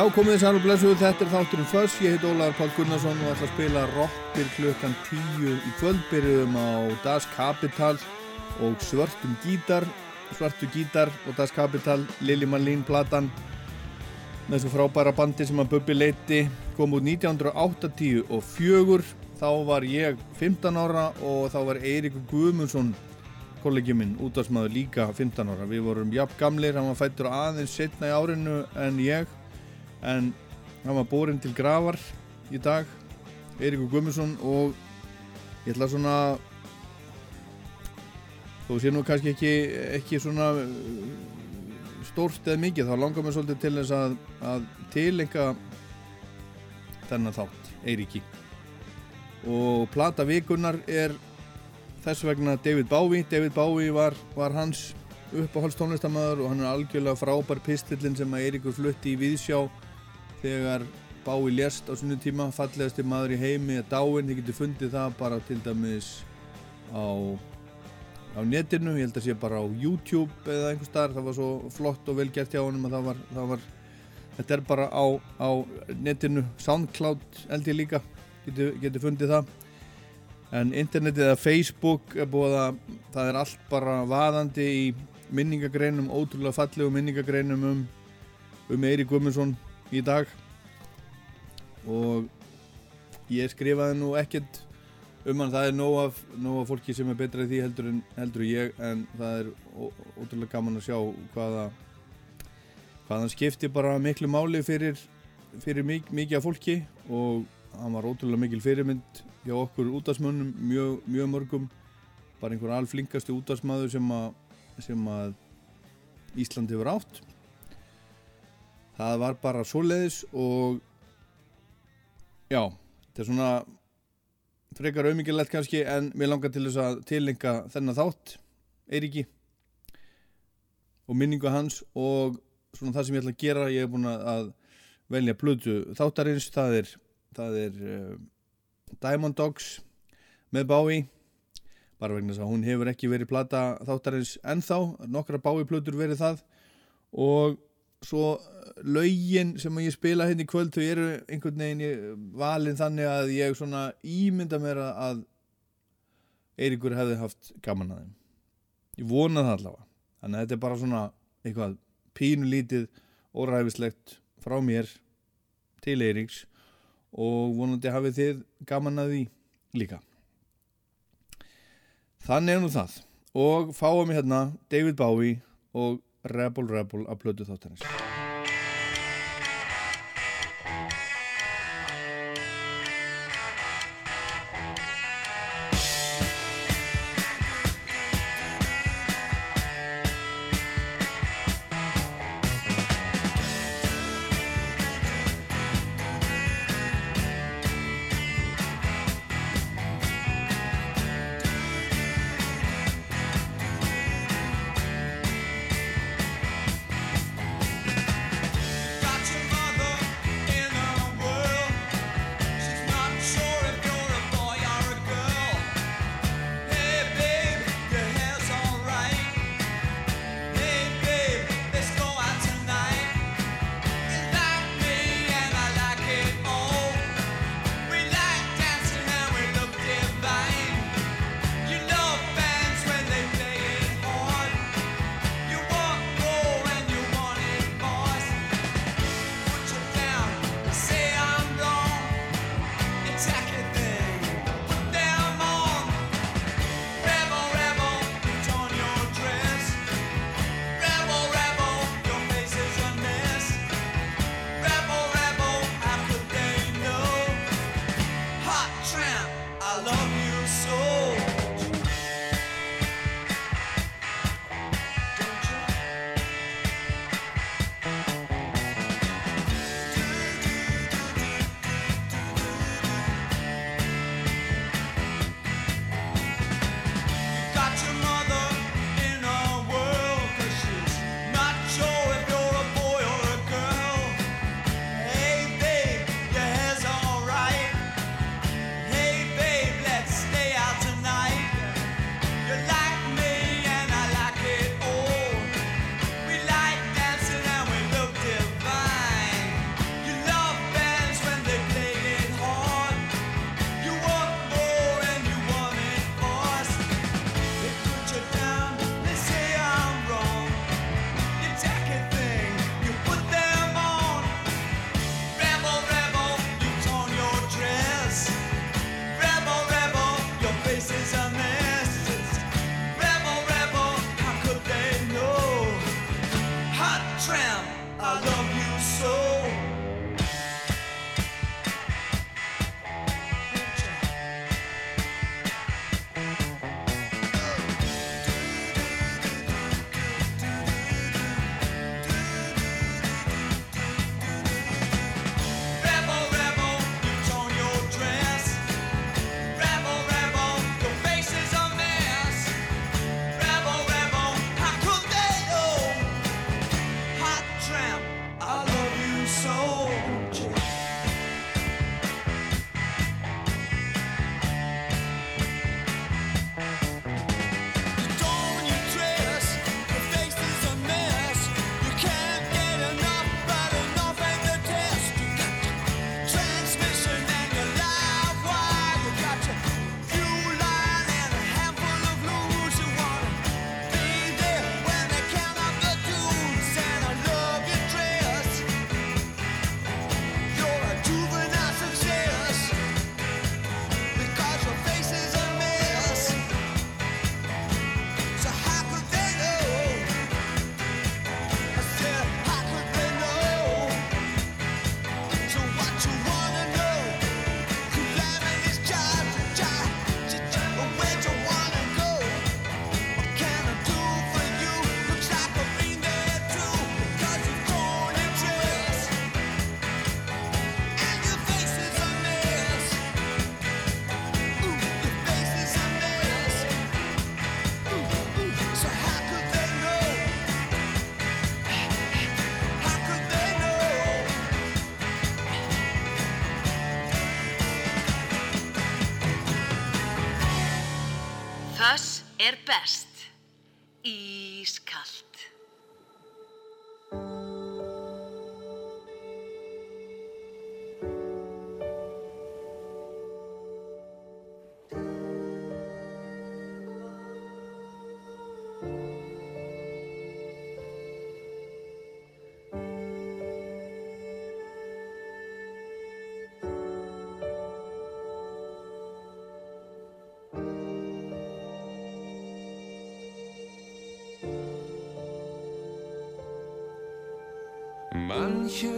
Já, komið þið sæl og blessuð, þetta er þátturinn Föss, ég heit Ólaður Pál Gunnarsson og ætla að spila rock til klukkan 10 í kvöld, byrjuðum á Das Kapital og Svörtum Gítar, Svartu Gítar og Das Kapital, Lili Marlín platan með þessu frábæra bandi sem að Bubbi leiti, kom út 1980 og fjögur, þá var ég 15 ára og þá var Eiríkur Guðmundsson kollegi minn, útvarsmaður líka 15 ára, við vorum jafn gamlir, hann var fættur aðeins setna í árinu en ég en hann var borin til grafar í dag Eiríkur Guðmundsson og ég ætla svona þó sé nú kannski ekki, ekki svona uh, stórt eða mikið þá langar mér svolítið til þess að, að tilenga þennan þátt, Eiríki. Og plata vikunar er þess vegna David Bowie. David Bowie var, var hans uppáhalds tónlistamæður og hann er algjörlega frábær pistillin sem að Eiríkur flutti í Víðsjá þegar Bowie lést á sinni tíma fallegasti maður í heimi er dáinn, þið getur fundið það bara til dæmis á, á netinu, ég held að sé bara á YouTube eða einhver starf, það var svo flott og vel gert hjá honum að það var, það var þetta er bara á, á netinu. Soundcloud held ég líka getur, getur fundið það. En internetið eða Facebook er búið að það er allt bara vaðandi í minningagreinum, ótrúlega fallegu minningagreinum um, um Eirík Guðmundsson í dag. Og ég skrifaði nú ekkert um hann, það er nóg af, nóg af fólki sem er betra í því heldur en heldur ég en það er ótrúlega gaman að sjá hvaða hvaðan skipti bara miklu máli fyrir, fyrir mik mikið af fólki. Og hann var ótrúlega mikil fyrirmynd hjá okkur útastmönnum, mjög, mjög mörgum. Bara einhver alflinkasti útastmaður sem að, sem að Ísland hefur átt það var bara svoleiðis og já, þetta er svona frekar auðmikilegt kannski en mér langar til þess að tillenga þennan þátt Eiríki og minningu hans og svona það sem ég ætla að gera ég er búin að- velja plötu þáttarins það er, það er uh, Diamond Dogs með Bowie bara vegna þess að hún hefur ekki verið plata þáttarins ennþá nokkra Bowie plötur verið það og svo lögin sem ég spila hérna í kvöld þau eru einhvern veginn valin þannig að ég svona ímynda mér að Eiríkur hefði haft gaman að þeim. Ég vona það allavega. Þannig að þetta er bara svona eitthvað pínulítið óræfislegt frá mér til Eiríks og vonandi hafið þið gaman að því líka. Þannig er nú það. Og fáum við hérna David Bowie og Rebel Rebel að plötu þáttarins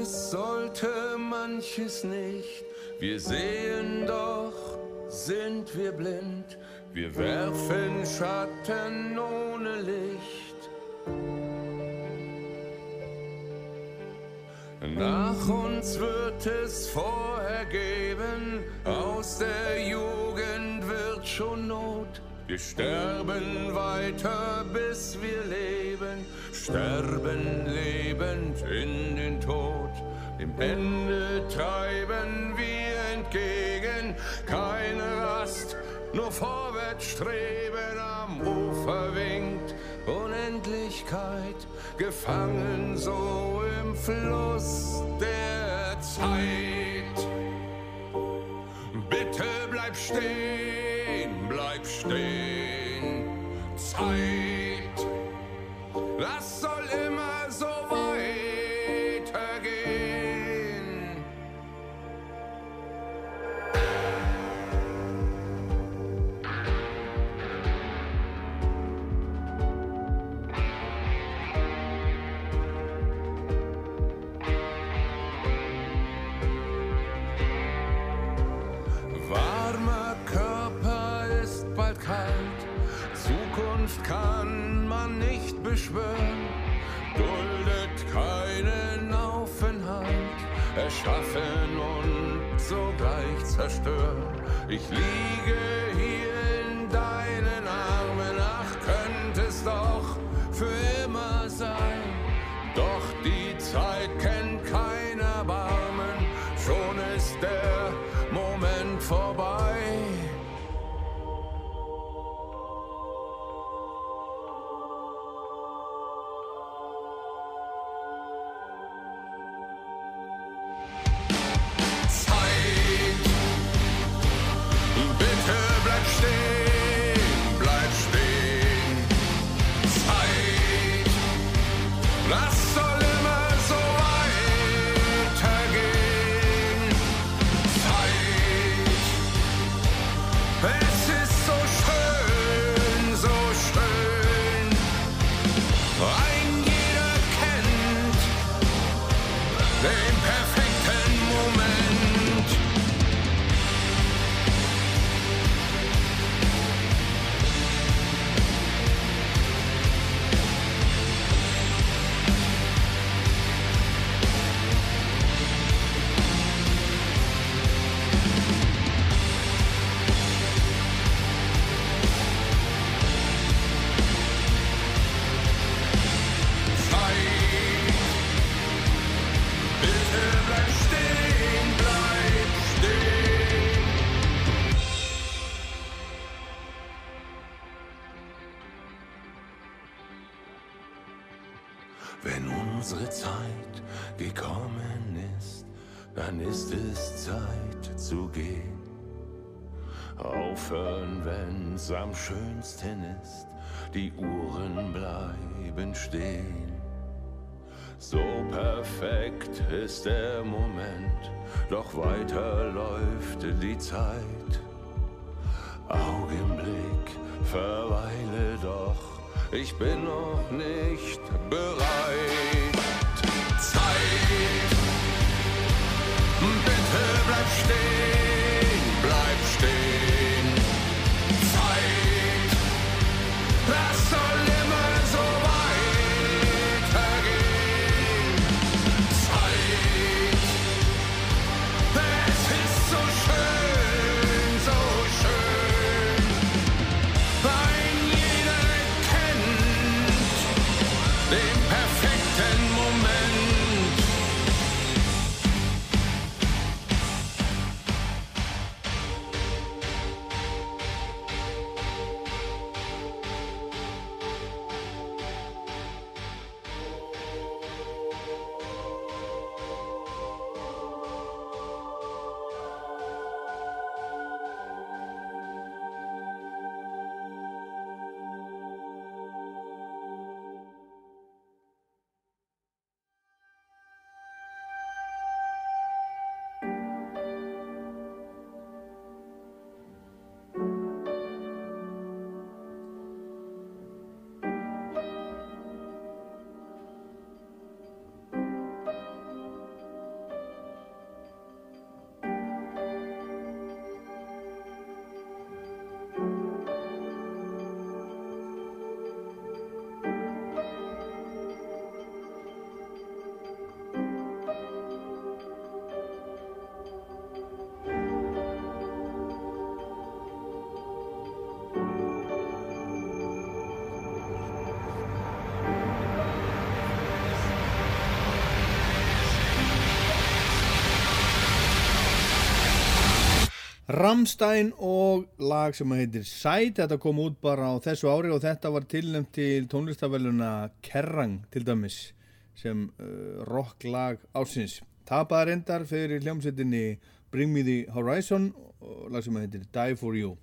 Manches sollte, manches nicht. Wir sehen doch, sind wir blind. Wir werfen Schatten ohne Licht. Nach uns wird es vorher geben, aus der Jugend wird schon Not. Wir sterben weiter, bis wir leben, sterben lebend in den Tod. Dem Ende treiben wir entgegen, keine Rast, nur vorwärts streben, am Ufer winkt Unendlichkeit, gefangen so im Fluss der Zeit. Bitte bleib stehen, stehen. Zeit, beschwören, duldet keinen Aufenthalt, erschaffen und sogleich zerstören. Ich liege schönsten ist, die Uhren bleiben stehen. So perfekt ist der Moment, doch weiter läuft die Zeit. Augenblick, verweile doch, ich bin noch nicht bereit. Zeit, bitte bleib stehen, Ramstein og lag sem heitir Sæt, þetta kom út bara á þessu ári og þetta var tilnæmt til tónlistafæluna Kerrang til dæmis sem uh, rocklag ásins. Tapaði reyndar fyrir hljómsettinni Bring Me The Horizon og lag sem heitir Die For You.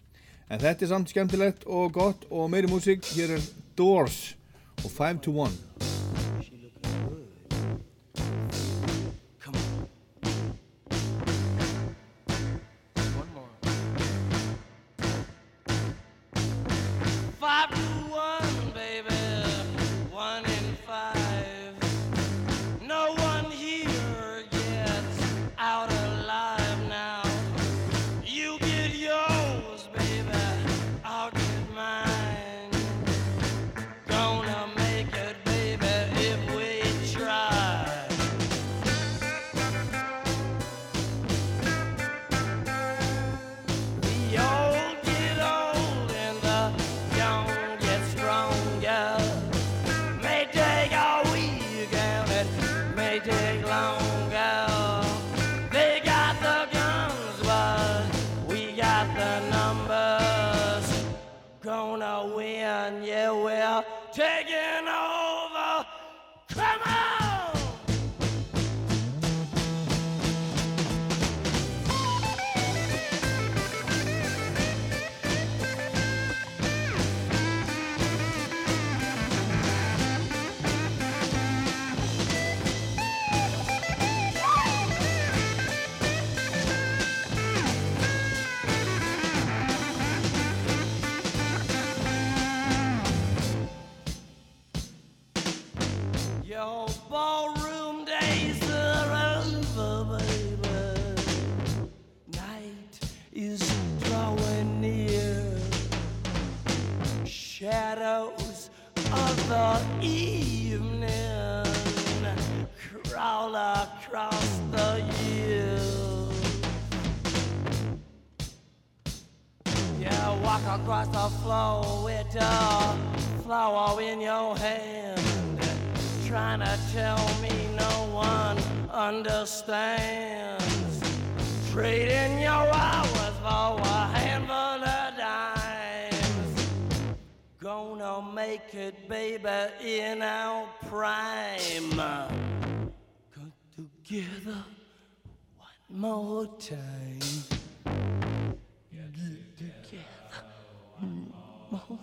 En þetta er samt skemmtilegt og gott og meiri músík, hér er Doors og 5 to 1. may take long ago. the evening crawl across the hill. Yeah, walk across the floor with a flower in your hand, trying to tell me no one understands. Trading your hours for a handful. gonna make it, baby, in our prime. Come together one more time. Get together one more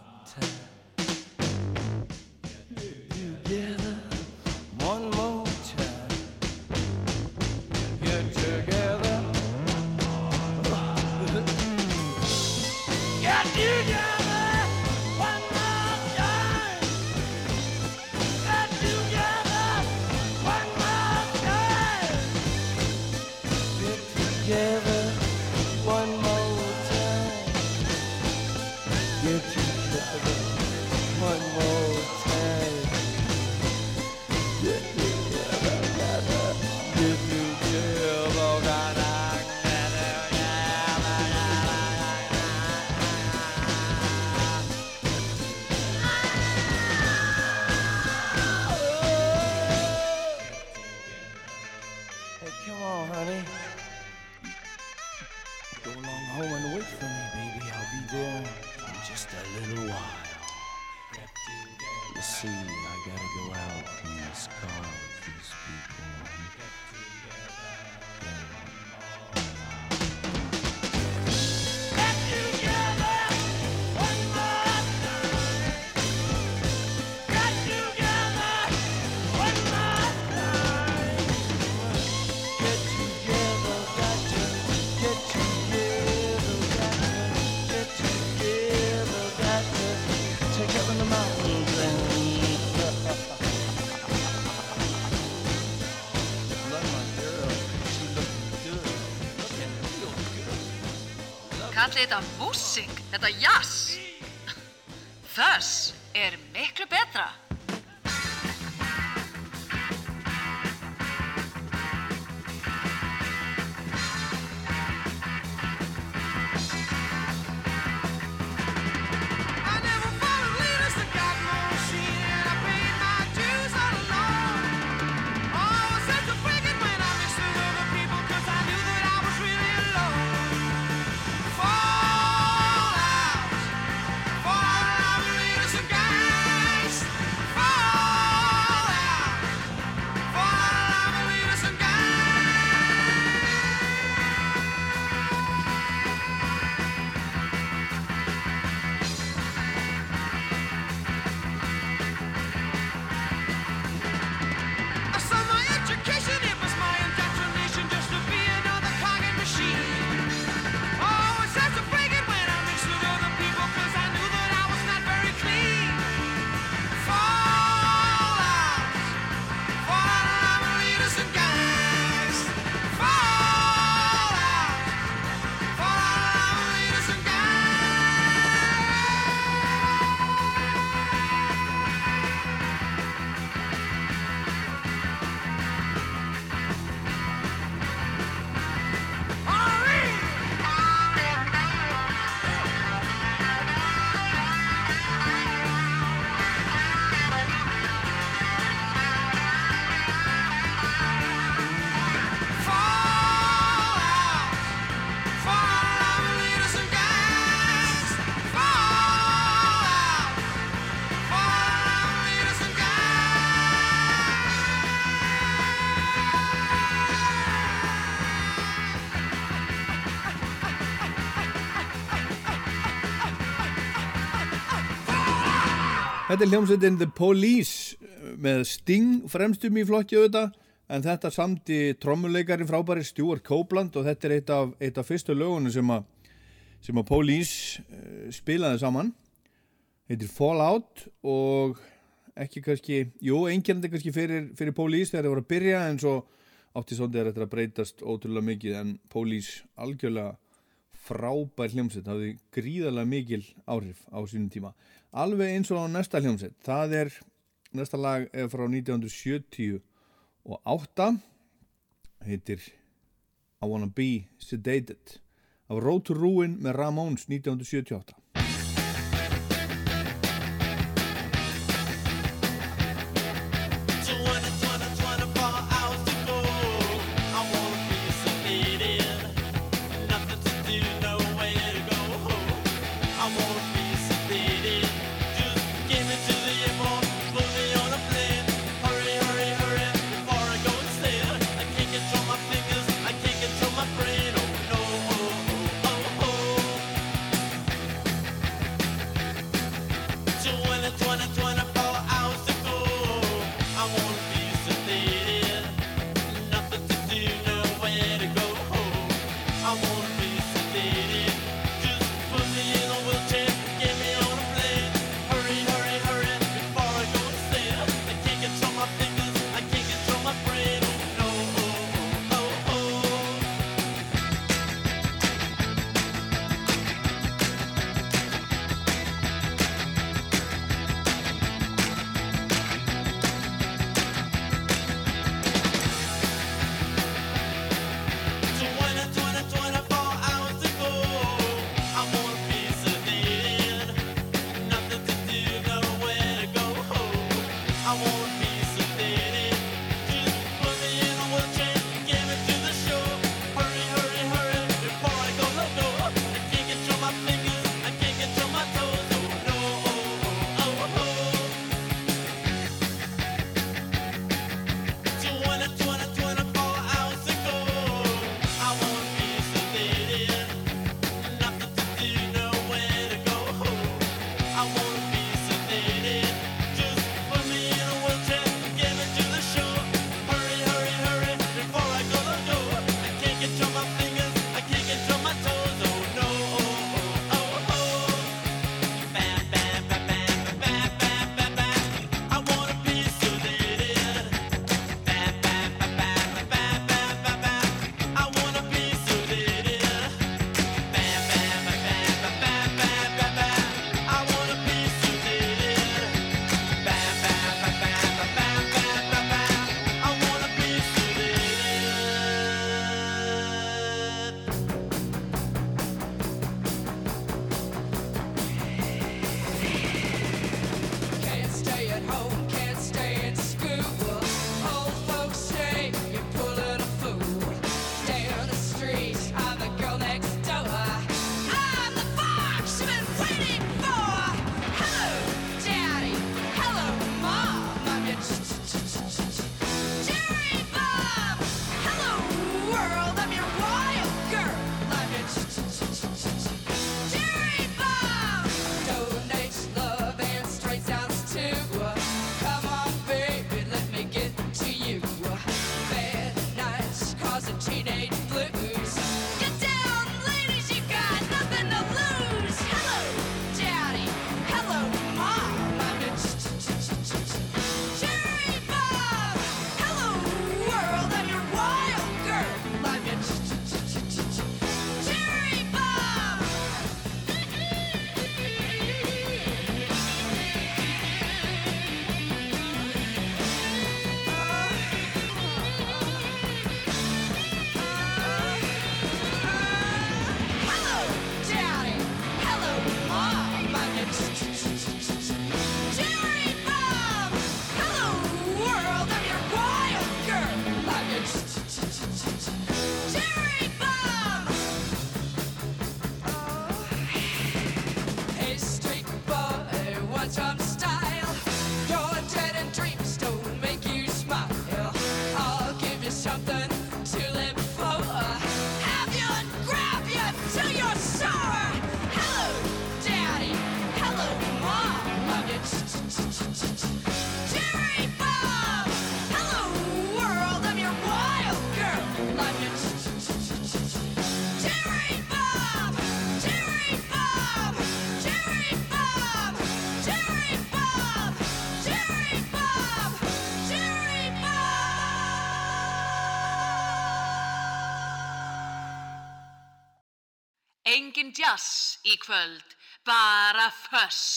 þetta músík, þetta jazz. Þess Þetta er hljómsveitin The Police eh, með Sting fremstum í flokki auðvitað en þetta samti trommuleikarin frábæri Stuart Copeland og þetta er eitt af, eitt af fyrstu lögunum sem að sem að Police uh, spilaði saman. Heitir Fallout og ekki kannski, jú, einkjörndi kannski fyrir, fyrir Police þegar það voru að byrja en svo átti sondið er þetta að breytast ótrúlega mikið en Police algjörlega frábær hljómsveit, hafði gríðarlega mikil áhrif á sínum tíma alveg eins og næsta hljómsveit. Það er, næsta lag er frá 1970 og 8 heitir I Wanna Be Sedated. Af Road to Ruin með Ramones 1978 í kvöld, bara föss.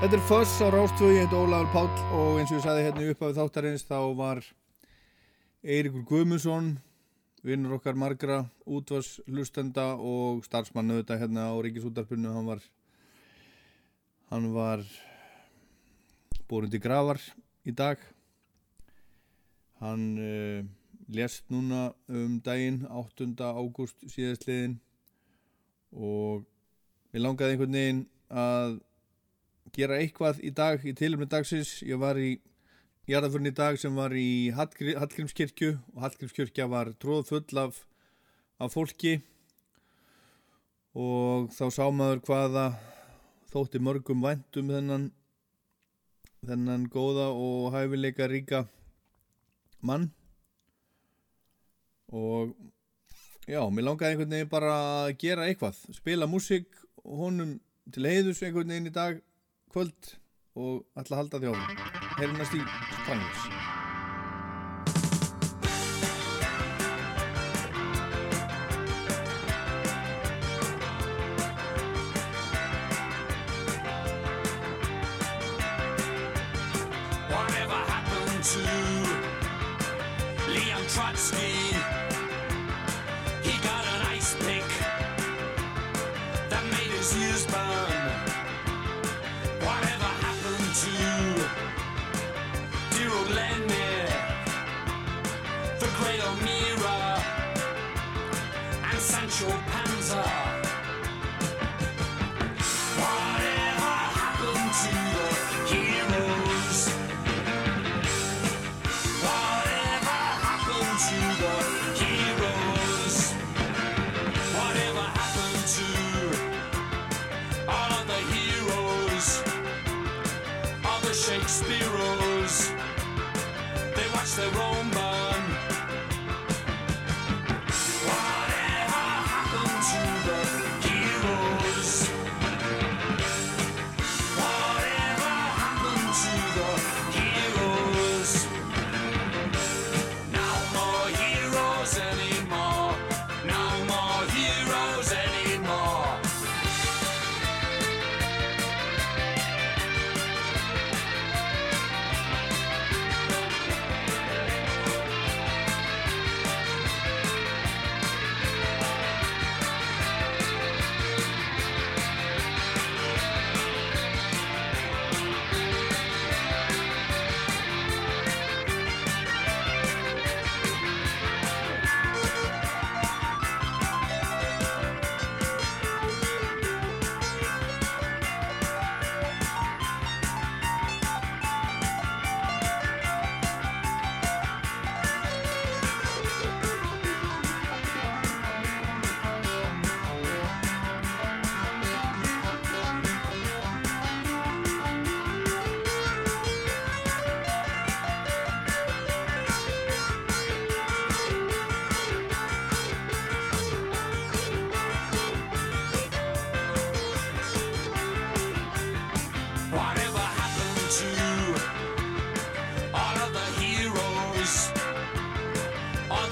Þetta er Foss á Rástvögi, ég heit Ólafur Páll og eins og ég sagði hérna í upphafi þáttarins þá var Eiríkur Guðmundsson, vinnur okkar margra útvarslustenda og starfsmann auðvitað hérna á Ríkisútarpunnu, hann var, hann var borin til gravar í dag. Hann uh, lést núna um daginn 8. ágúst síðastliðin og við langaði einhvern veginn að gera eitthvað í dag í tilumni dagsins. Ég var í jarðaförn í dag sem var í Hallgrí- Hallgrímskirkju og Hallgrímskirkja var tróð full af, af fólki. Og þá sá maður hvaða þótti mörgum væntum þennan þennan góða og hæfileika ríka mann. Og já, mér langaði einhvern veginn bara að gera eitthvað. Spila músík honum til heiðus einhvern veginn í dag kvöld og ætla að halda því áfram. Heyrum næst í Strangers.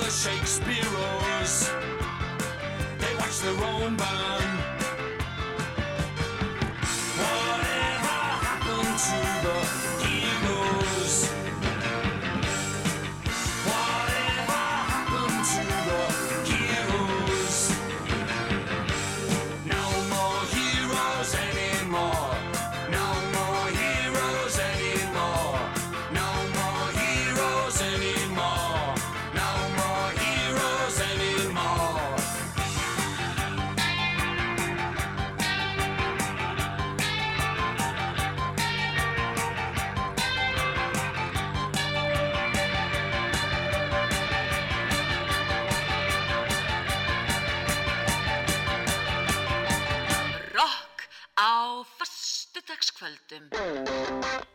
The Shakespeareos? They watch their own burn. suelten.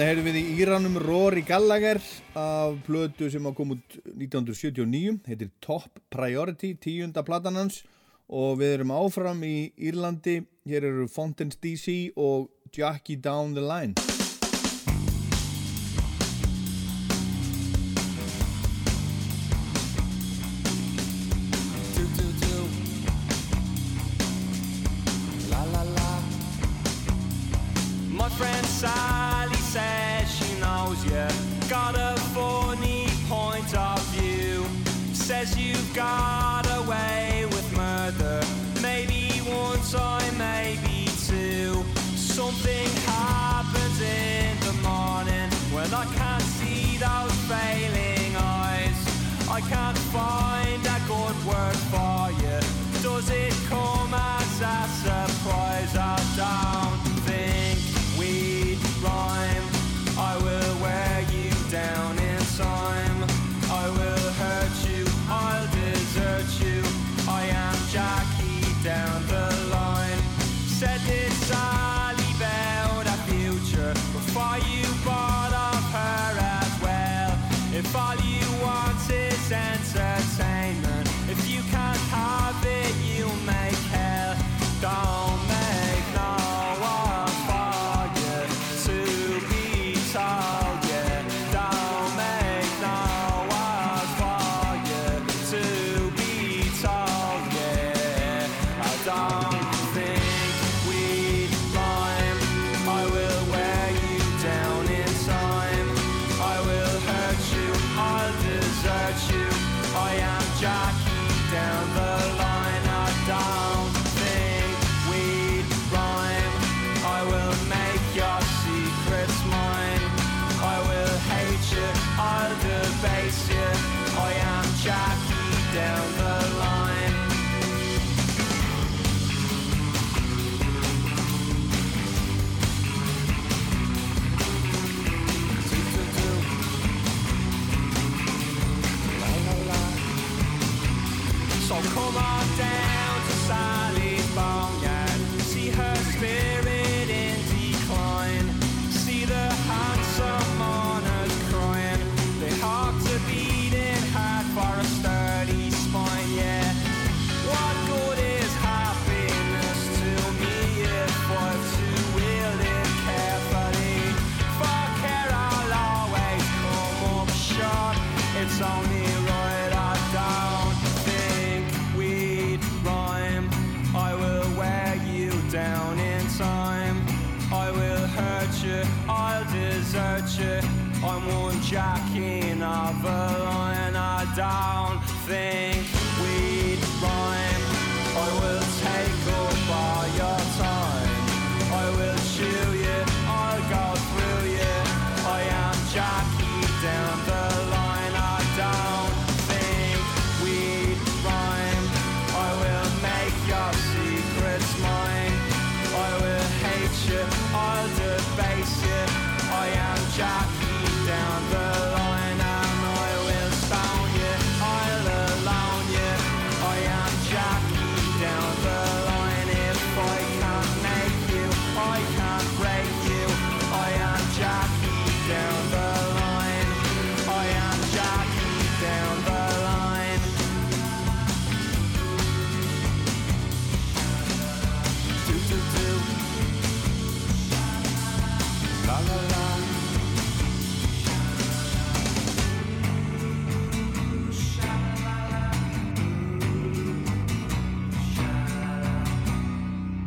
Þannig heyrðum við í Íranum Rory Gallagher af plötu sem á kom út 1979, heitir Top Priority, tíunda platan hans. Og við erum áfram í Írlandi, hér eru Fontaine's DC og Jackie Down the Line.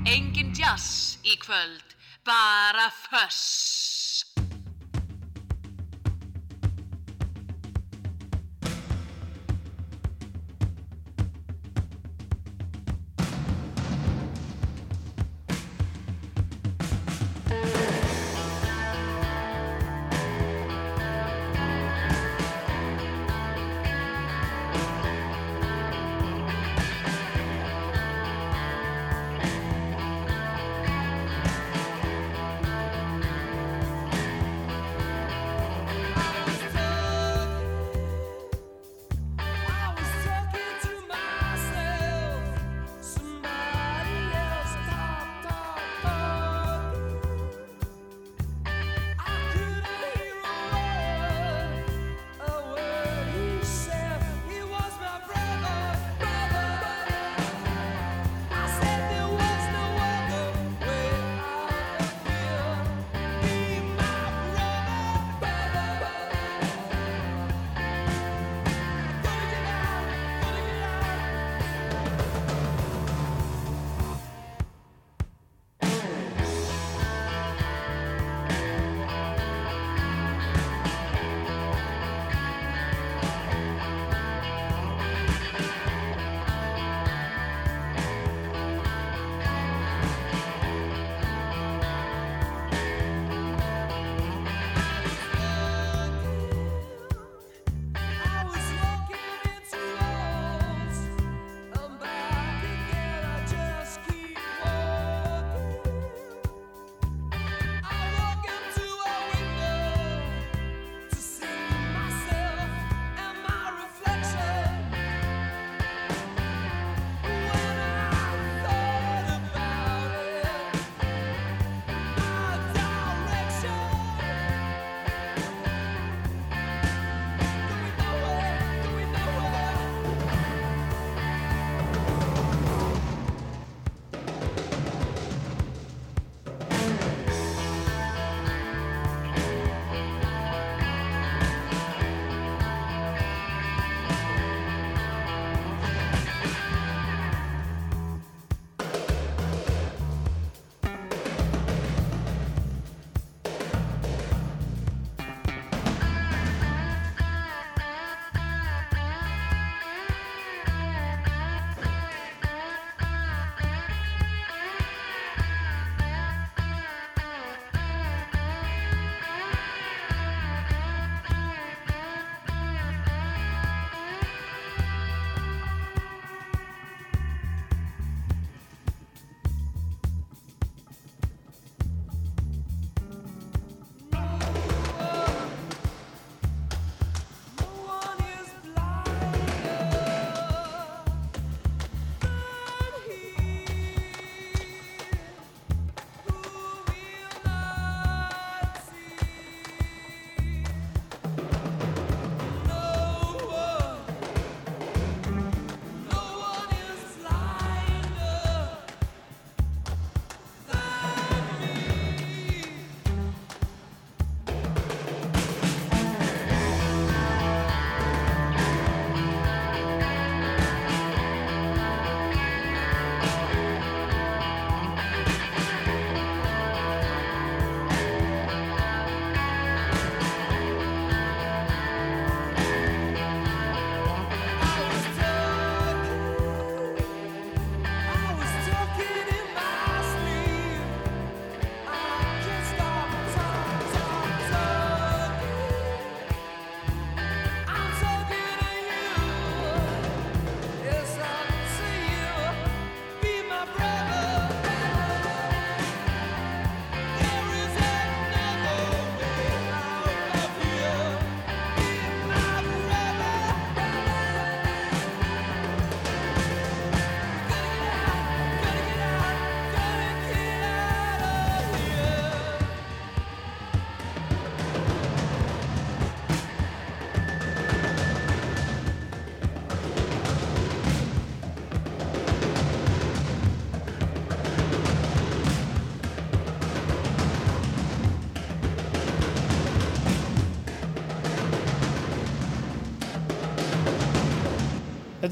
Engin jazz í kvöld, bara fuss.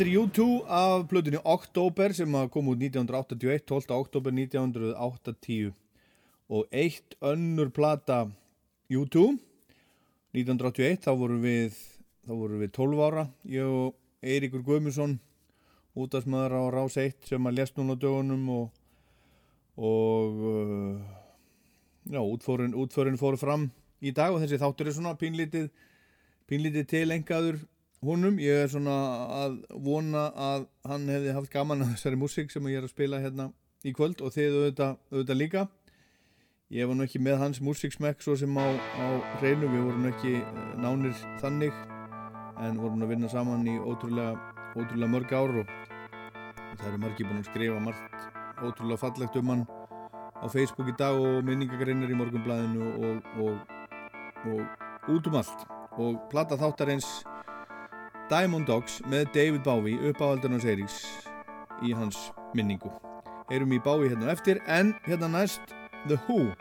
Þetta er U2 af plötunni Oktober sem kom út 1981, 12. oktober 1980 og eitt önnur plata U2 1981 þá vorum við þá vorum við 12 ára ég og Eiríkur Guðmusson útastmaður á Rás 1 sem að lest núna dögunum og og uh, já, útfórin, útfórin fóru fram í dag og þessi þáttur er svona pínlítið pínlítið tilengaður honum, ég er svona að vona að hann hefði haft gaman að þessari músík sem ég er að spila hérna í kvöld og þið auðvitað, auðvitað líka. Ég var nú ekki með hans músíksmekk svo sem á, á hreinu, við vorum ekki eh, nánir þannig en vorum að vinna saman í ótrúlega ótrúlega mörg ár og það eru margi búin að skrifa margt ótrúlega fallegt um hann á Facebook í dag og minningagreinar í morgunblæðinu og, og, og út um allt. Og plata þáttarins Diamond Dogs með David Bowie upp á aldurnas Eiríks í hans minningu. Heyrum í Bowie hérna eftir en hérna næst The Who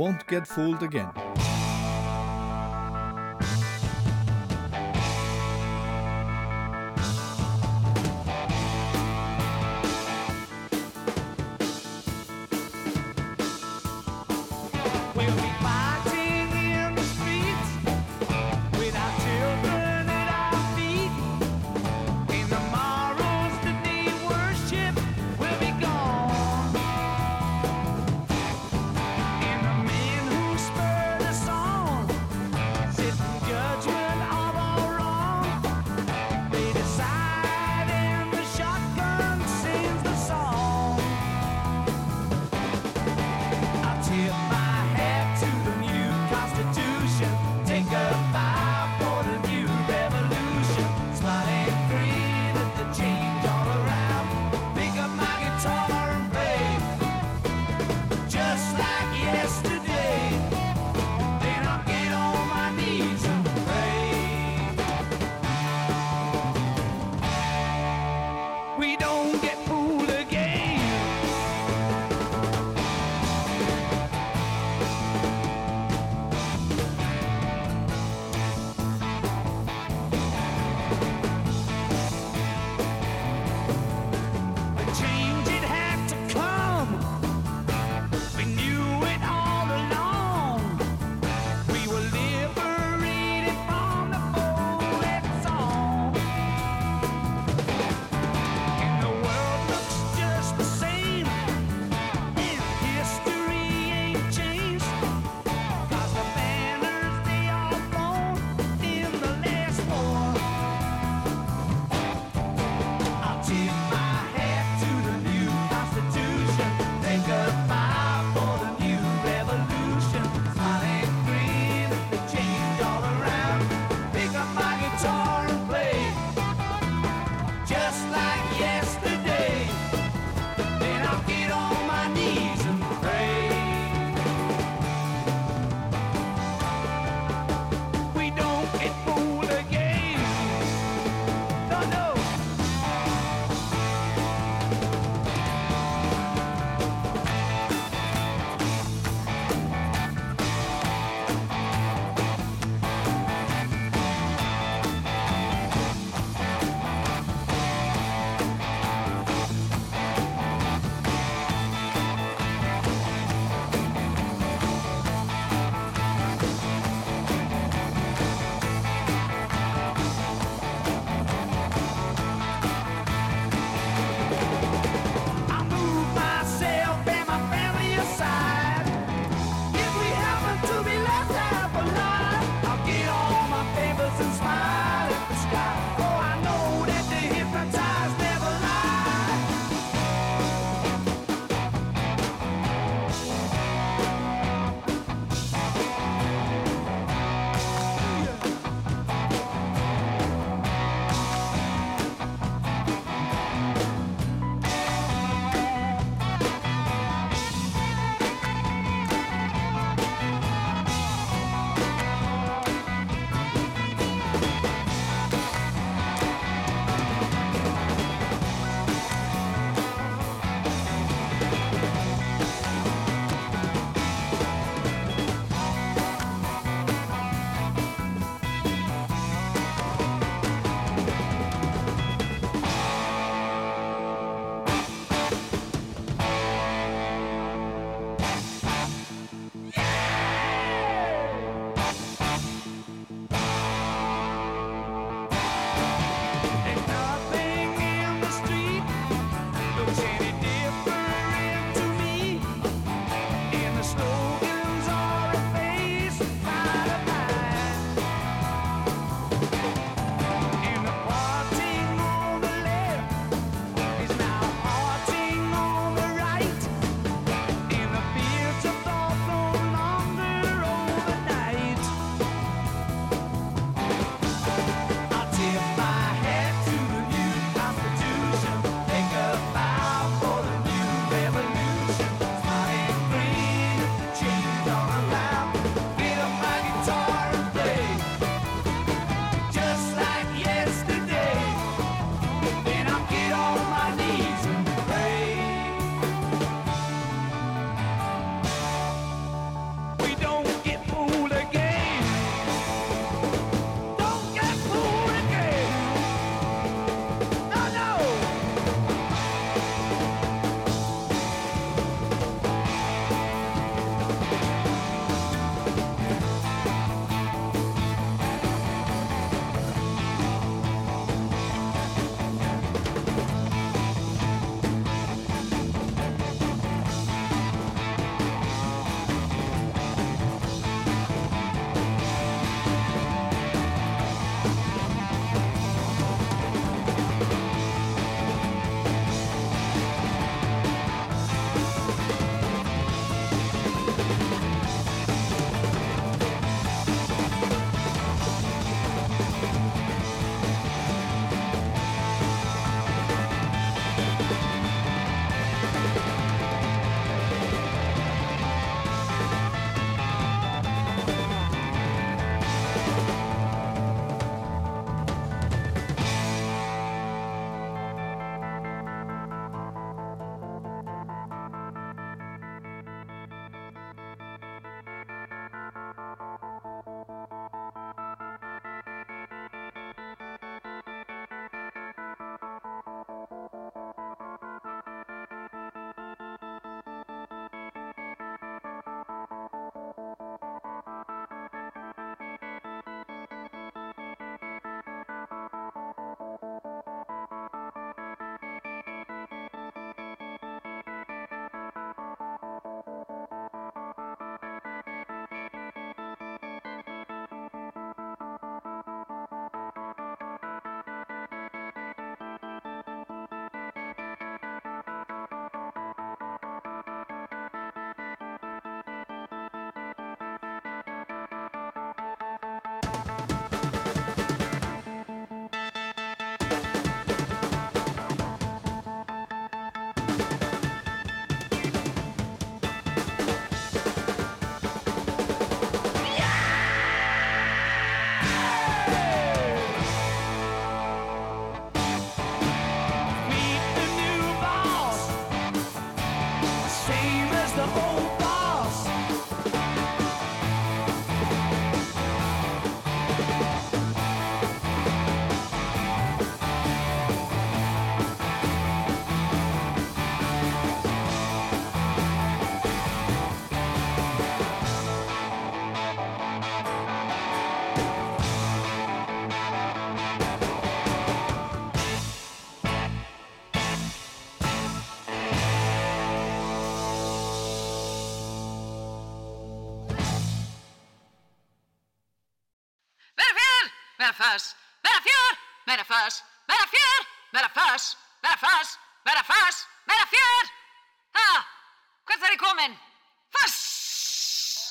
Won't Get Fooled Again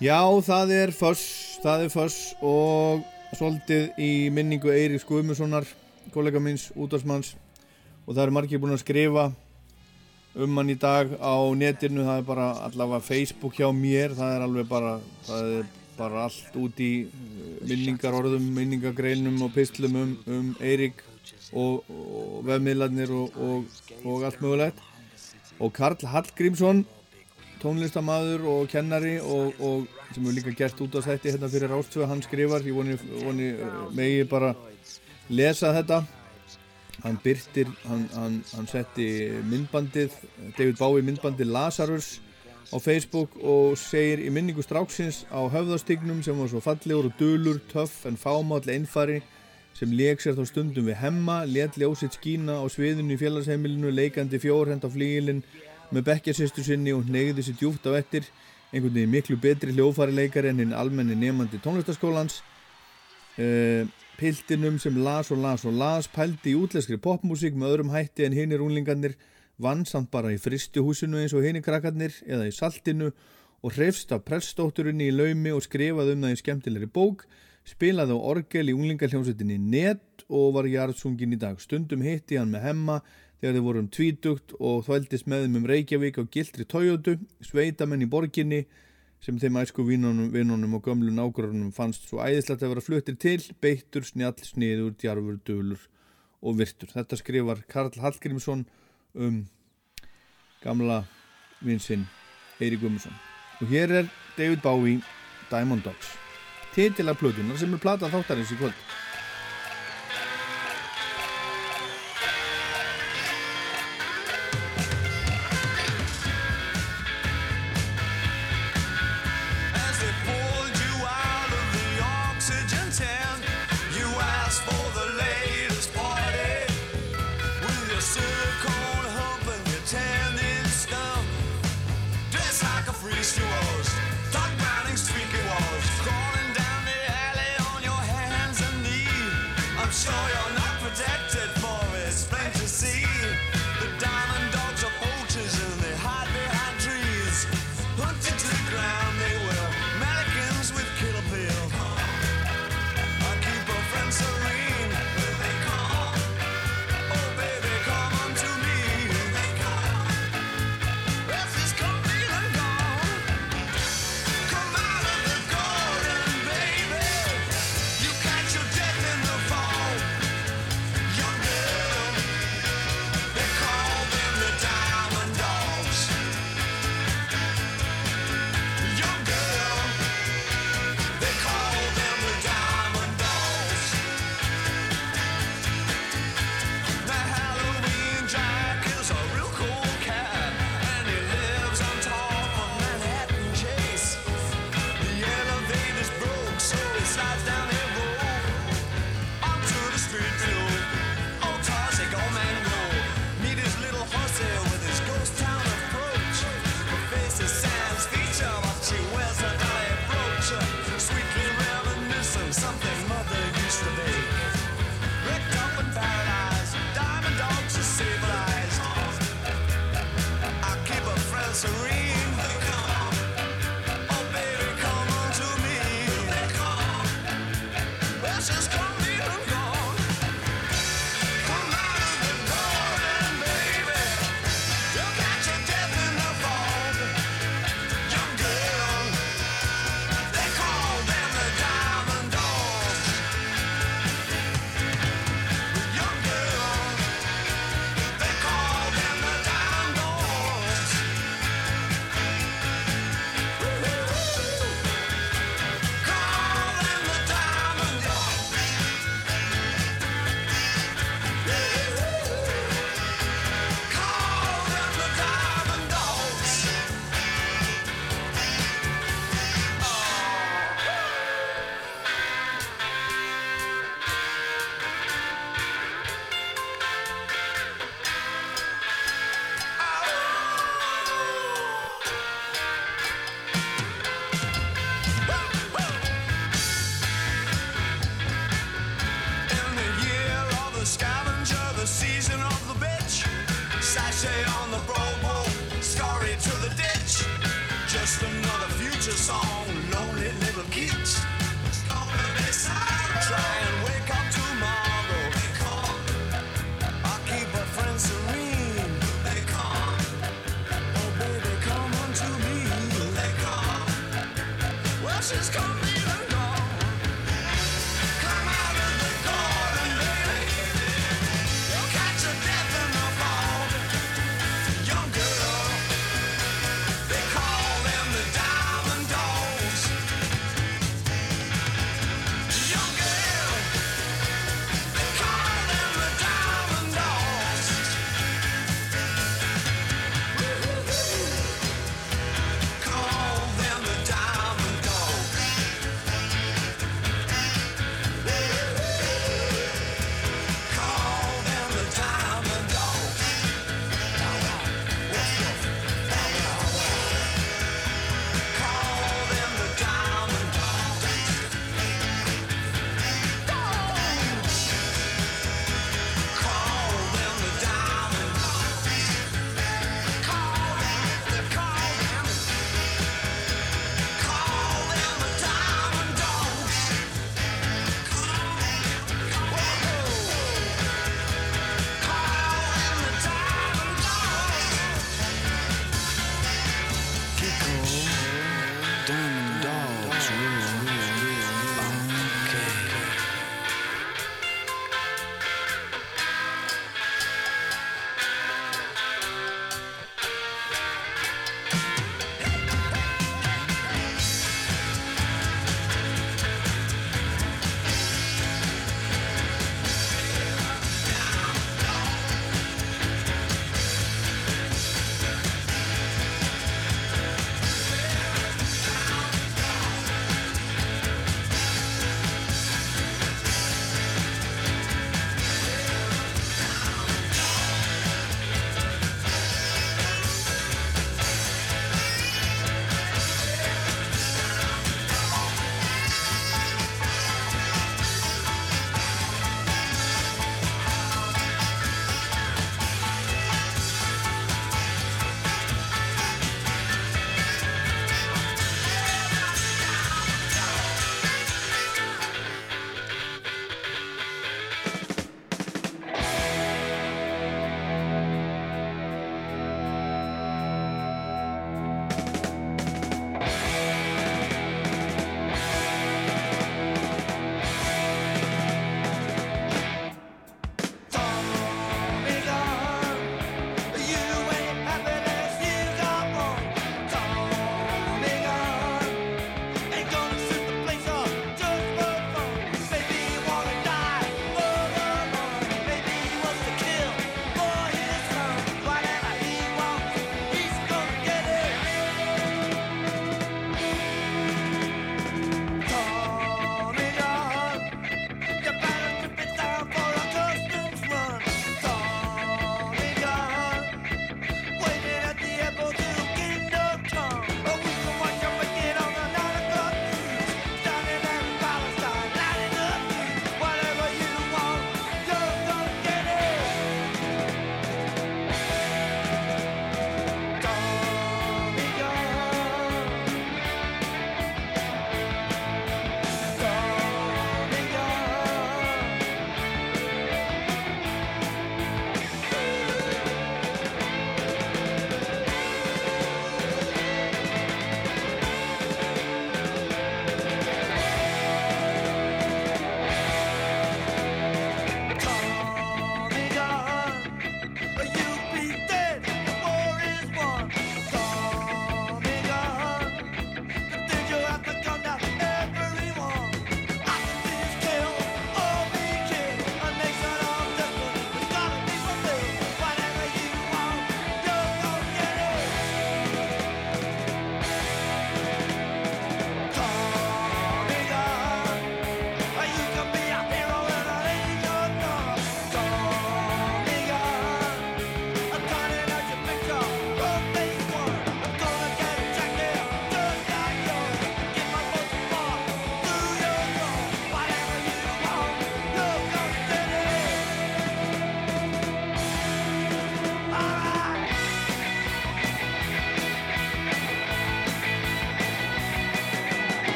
Já, það er Föss, það er Föss og svolítið í minningu Eiríks Guðmussonar, kollega minns, útvarsmanns og það eru margir búin að skrifa um hann í dag á netinu, það er bara allavega Facebook hjá mér, það er alveg bara, það er bara allt út í uh, minningarorðum, minningagreinum og pislum um, um Eirík og, og vefmiðlarnir og, og, og allt mögulegt. Og Karl Hallgrímsson tónlistamaður og kennari og, og sem hefur líka gert út á þetta hérna fyrir Rástvöð, hann skrifar ég voni, voni uh, megi bara lesa þetta. Hann byrtir, hann, hann, hann setti myndbandið, David Bowie myndbandið Lazarus á Facebook og segir í minningu stráksins á höfðastygnum sem var svo fallegur og dölur, töff en fámáll einfari sem leik sér þá stundum við hemma, let ljósitt skína á sviðinu í félagsheimilinu, leikandi fjórhend á flíilinn með bekkjasýstu sinni og neyði sér djúft á ettir einhvern veginn miklu betri hljófari leikari en hinn almenni nefandi tónlistaskólans uh, piltinum sem las og las og las pældi í útleskri popmusík með öðrum hætti en hinnir unglingarnir vann samt bara í fristuhúsinu eins og hinnir krakkarnir eða í saltinu og hrefst af preststótturinni í laumi og skrifaði um það í skemmtilegri bók spilaði á orgel í unglingarhljómsveitinni Net og var jarðsungin í dag. Stundum hitti hann með hemma þegar þið vorum tvítugt og þvældist með þeim um Reykjavík á gildri Toyota, sveitamenn í borginni sem þeim æsku vinnunum og gömlu nágrunum fannst svo æðislegt að vera fluttir til, beittur, snjall, sniður, djarfur, dölur og virtur. Þetta skrifar Karl Hallgrímsson um gamla vinsinn Eirík Guðmundsson. Og hér er David Bowie, Diamond Dogs. Titilar plötunar sem er platað þáttarins í kvöld.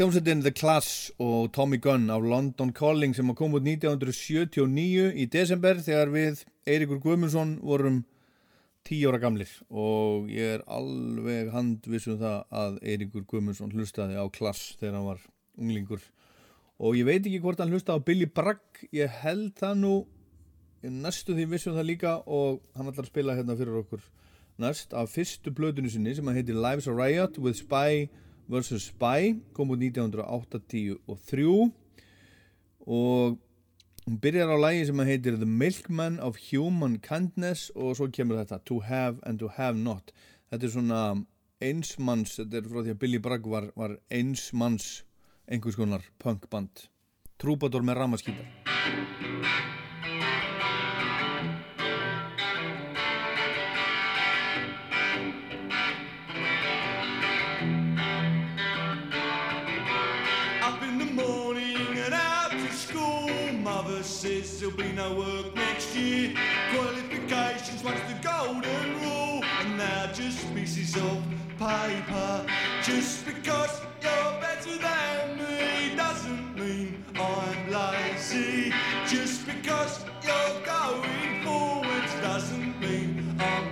Hljómsveitin The Class og Tommy Gunn af London Calling sem kom út 1979 í desember þegar við Eiríkur Guðmundsson vorum 10 ára gamlir. Og ég er alveg handvissum það að Eiríkur Guðmundsson hlustaði á Class þegar hann var unglingur. Og ég veit ekki hvort hann hlustaði á Billy Bragg ég held það nú. Ég næstu því vissum það líka og hann ætlar að spila hérna fyrir okkur næst af fyrstu blöðinu sinni sem að heiti Lives of Riot with Spy vs. Spy kom út 1983 og hún byrjar á lægi sem að heitir The Milkman of Human Kindness og svo kemur þetta To Have and To Have Not. Þetta er svona einsmanns þetta er frá því að Billy Bragg var, var einsmanns einhvers konar punkband. Trúbadur með ramaskítar be no work next year. Qualifications once the golden rule. And now just pieces of paper. Just because you're better than me doesn't mean I'm lazy. Just because you're going forwards doesn't mean I'm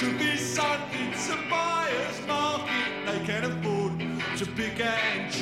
shoes. be is, it's a buyer's market. They can afford to pick and choose.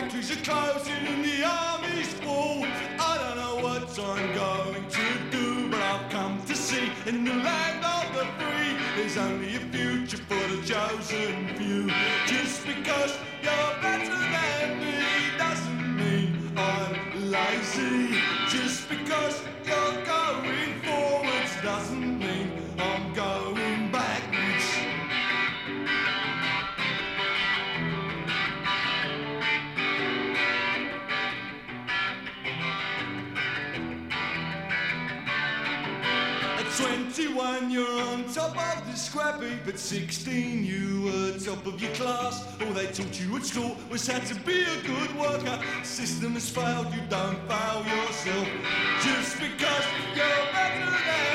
Factories are closing and the army's full. I don't know what I'm going to do, but I've come to see in the land of the free, there's only a future for the chosen few. Just because you're better than me doesn't mean I'm lazy. Just because you're At 16 you were top of your class. All they taught you at school was how to be a good worker. System has failed, you don't fail yourself. Just because you're better than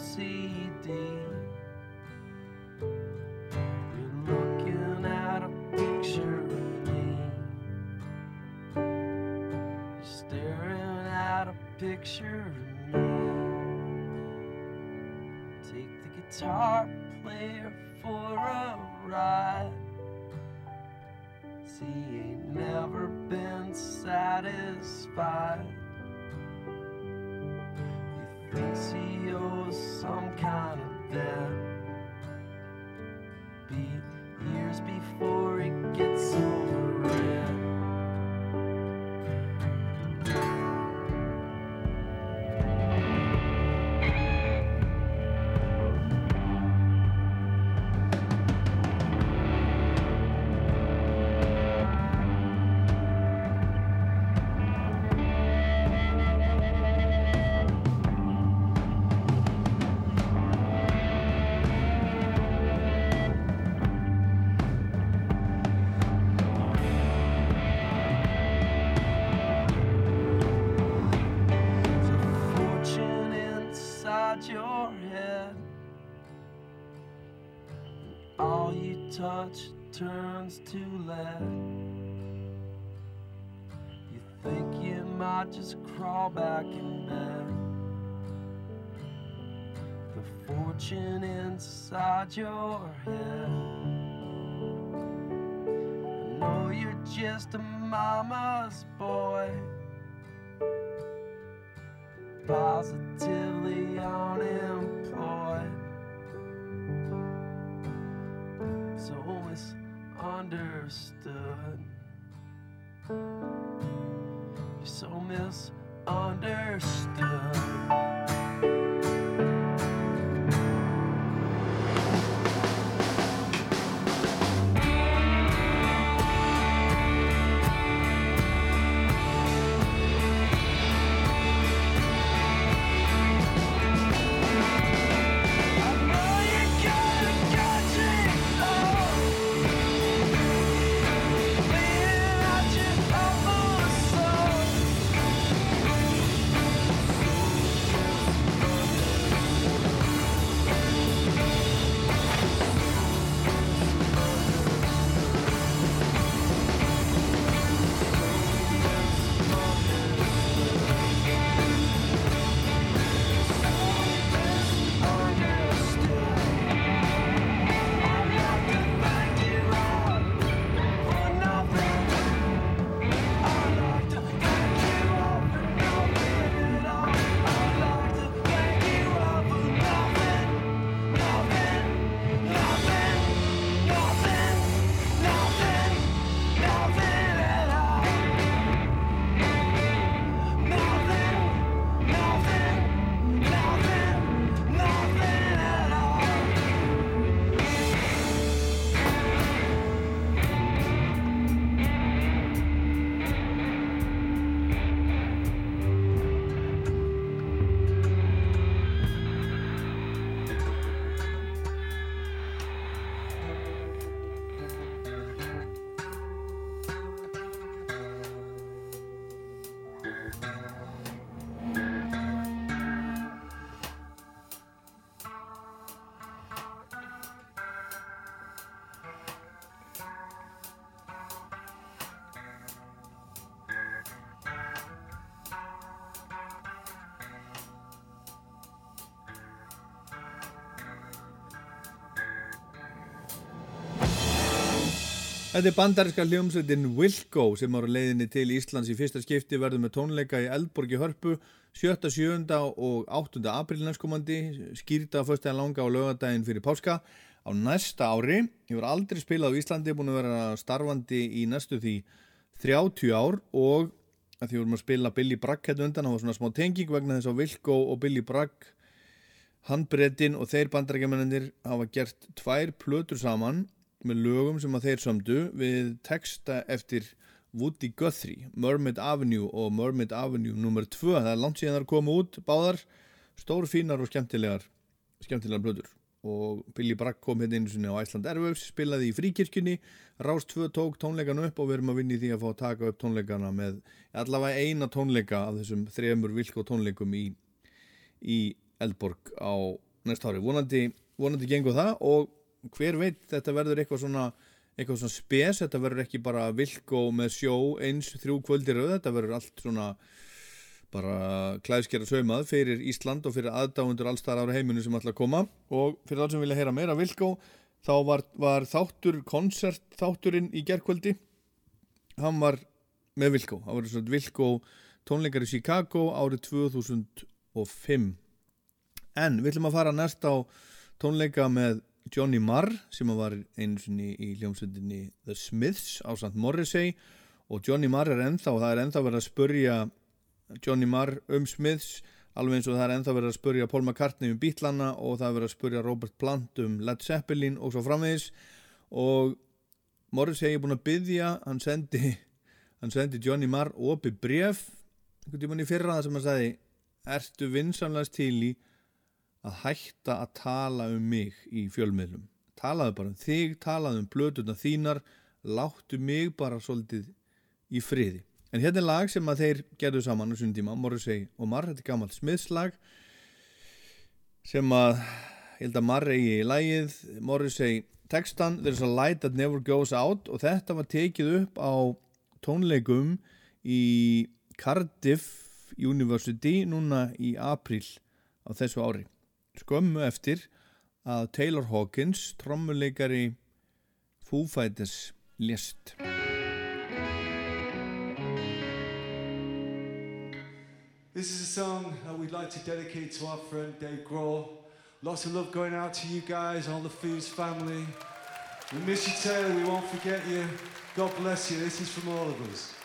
CD. You're looking at a picture of me. You're staring at a picture of me. Take the guitar player for a ride. See, ain't never been satisfied. Thinks he owes some kind of debt. Be years before it gets over it. All you touch turns to lead. You think you might just crawl back in bed. The fortune inside your head. I know you're just a mama's boy positively unemployed. So misunderstood. You're so misunderstood. Þetta er bandarinska hljómsveitin Wilco sem ára leiðinni til Íslands í fyrsta skipti verður með tónleika í Eldborg í Hörpu 7., 7. og 8. apríl næstkomandi, skýrta fyrsta langa og lögadaginn fyrir páska á næsta ári. Var aldrei spilað á Íslandi, búin að vera starfandi í næstu því 30 ár og því vorum að spila Billy Bragg hérna undan, það var svona smá tenging vegna þess að Wilco og Billy Bragg handbrettin og þeir bandarækjamennir hafa gert tvær plötur saman með lögum sem að þeir sömdu við texta eftir Woody Guthrie, Mermaid Avenue og Mermaid Avenue nr. 2 það er langt síðan þar komu út, báðar stór fínar og skemmtilegar skemmtilegar plötur. Og Billy Bragg kom hérna einu sinni á Æsland Airwaves spilaði í fríkirkjunni. Rás 2 tók tónleikana upp og við erum að vinna í því að fá að taka upp tónleikana með allavega eina tónleika af þessum þremur vilko tónleikum í, í Eldborg á næst ári. Vonandi, vonandi gengur það og hver veit þetta verður eitthvað svona eitthvað svona spes, þetta verður ekki bara vilko með sjó eins þrjú kvöldir auð, þetta verður allt svona bara klæðskera saumað fyrir Ísland og fyrir aðdáundur allstar ára heiminu sem ætla að koma. Og fyrir það sem vilja heyra meira Vilko þá var, var þáttur konsert þátturinn í gerkvöldi hann var með Vilko hann var svona Vilko tónleikar í Chicago árið 2005 en við ætlum að fara næst á tónleika með Johnny Marr sem var einu sinni í hljómsveitinni The Smiths á St. Morrissey og Johnny Marr er ennþá og það er ennþá verið að spurja Johnny Marr um Smiths alveg eins og það er ennþá verið að spurja Paul McCartney um Beatlana og það er verið að spurja Robert Plant um Led Zeppelin og svo framvegis og Morris hegi búin að byggja hann sendi, hann sendi Johnny Marr opi bref einhvern tímann í fyrra það sem hann sagði ertu vinsamlegast til í að hætta að tala um mig í fjölmiðlum. Talaðu bara um þig, talaðu um blötuna þínar láttu mig bara svolítið í friði. En hérna er lag sem að þeir gerðu saman á svona tíma, Morrissey og Marr, þetta er gammalt smiðslag sem að, ég held að Marr eigi í lagið, Morrissey textan, There's a light that never goes out. Og þetta var tekið upp á tónleikum í Cardiff University núna í april á þessu ári. Skömmu eftir að Taylor Hawkins, trommuleikari Foo Fighters, lést. This is a song that we'd like to dedicate to our friend Dave Grohl. Lots of love going out to you guys, all the Foos family. We miss you, Taylor. We won't forget you. God bless you. This is from all of us.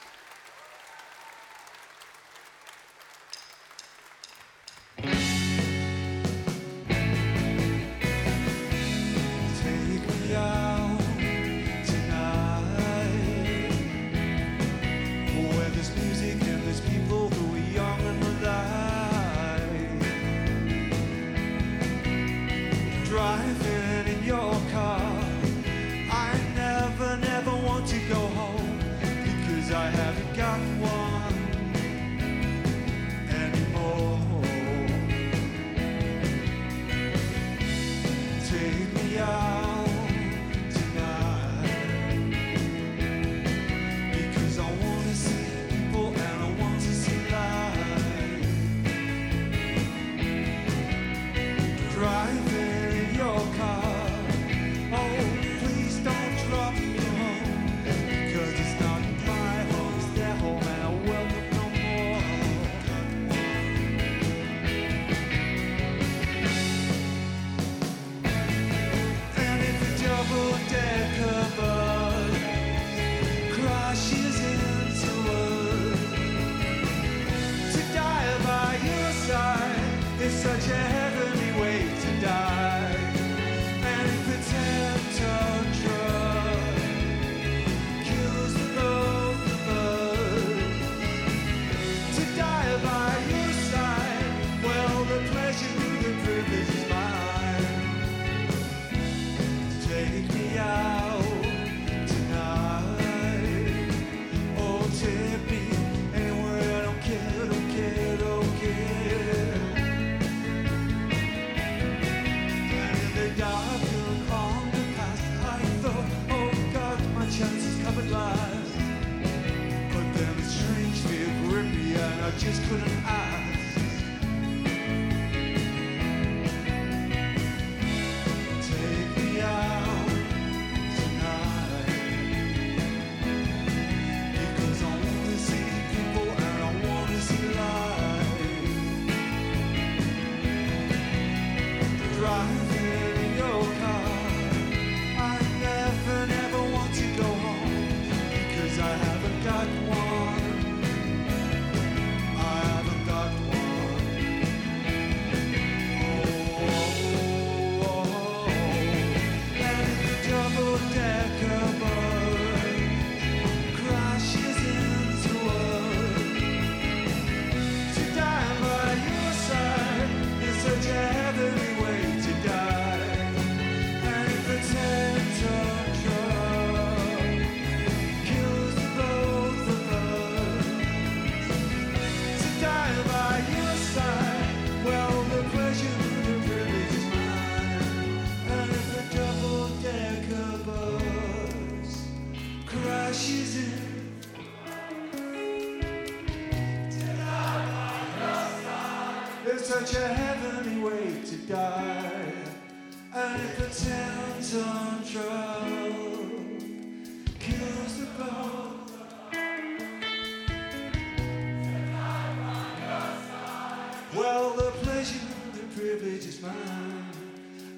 Well, the pleasure, the privilege is mine.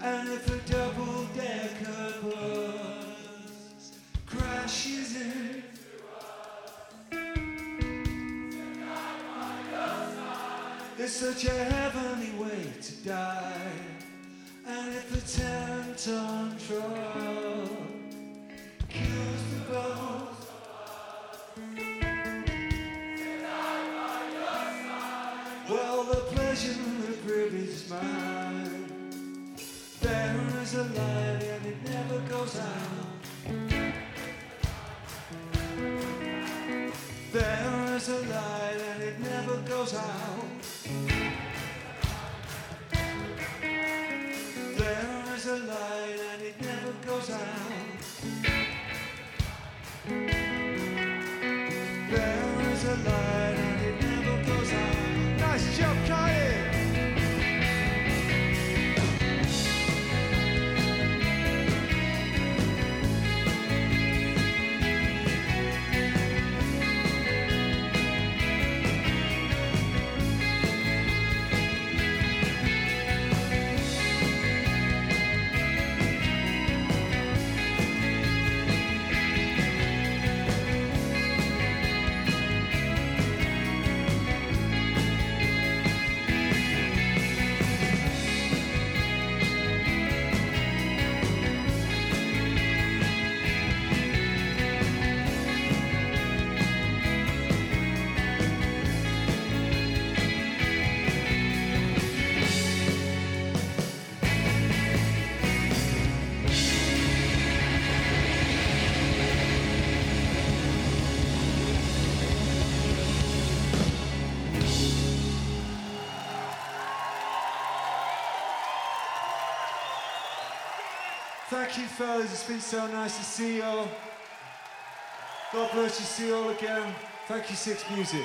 And if a double decker bus crashes in, it's such a heavenly way to die. And if a tent on trial kills the boat. Mine. There is a light and it never goes out. There is a light and it never goes out. Thank you, fellas. It's been so nice to see you all. God bless you. See you all again. Thank you, Six Music.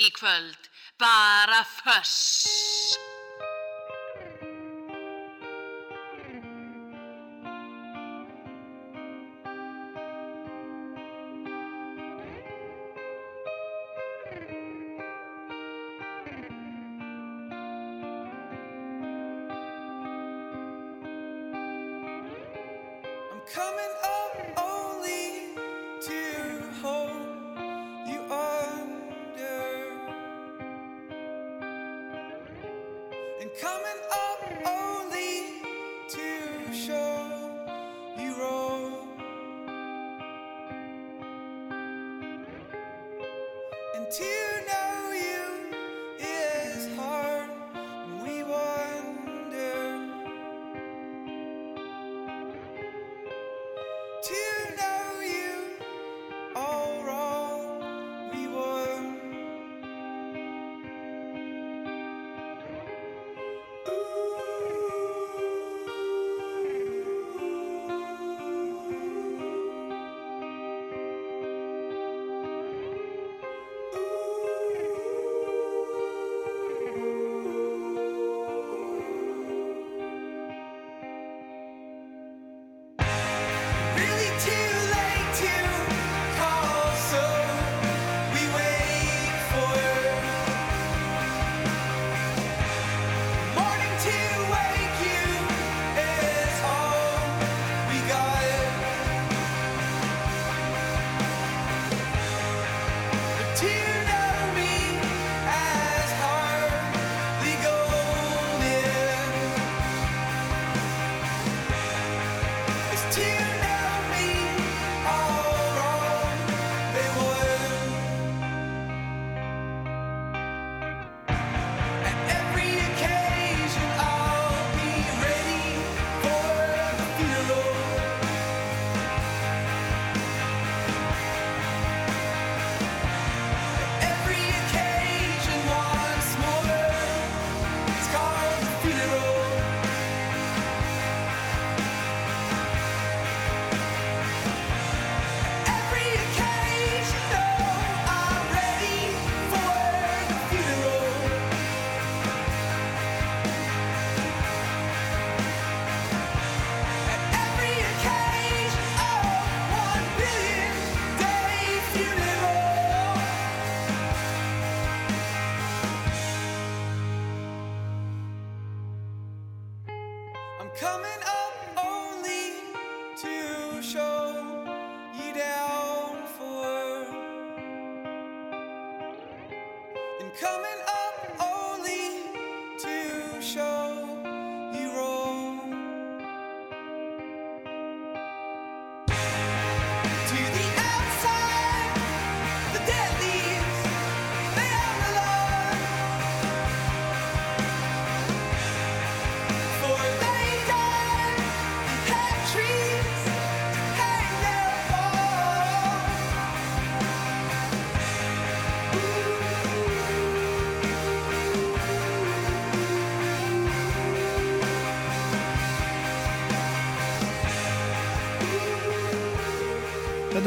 Í kvöld, bara föss.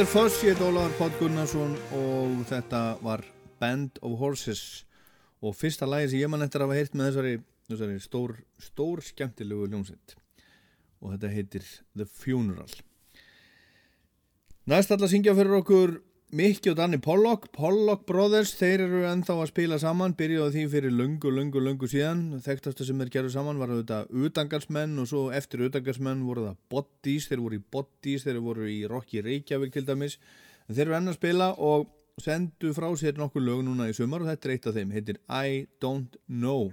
Þetta er Fuss, ég heit Ólaður Pátt Gunnarsson og þetta var Band of Horses. Og fyrsta lagi sem ég mann eftir að hafa heyrt með þessari, þessari stór, stór skemmtilegu hljómsveit. Og þetta heitir The Funeral. Næst að syngja fyrir okkur Mikki og Danni Pollock Pollock Brothers, þeir eru ennþá að spila saman byrjuðu því fyrir lungu, lungu, lungu síðan. Þekktasta sem þeir gerðu saman var auðvitað utangarsmenn og svo eftir utangarsmenn voru það Bodies, þeir voru í Bodies þeir voru í Rocky Reykjavík til dæmis. En þeir eru enn að spila og sendu frá sér nokkur lög núna í sumar og þetta er eitt af þeim, heitir I Don't Know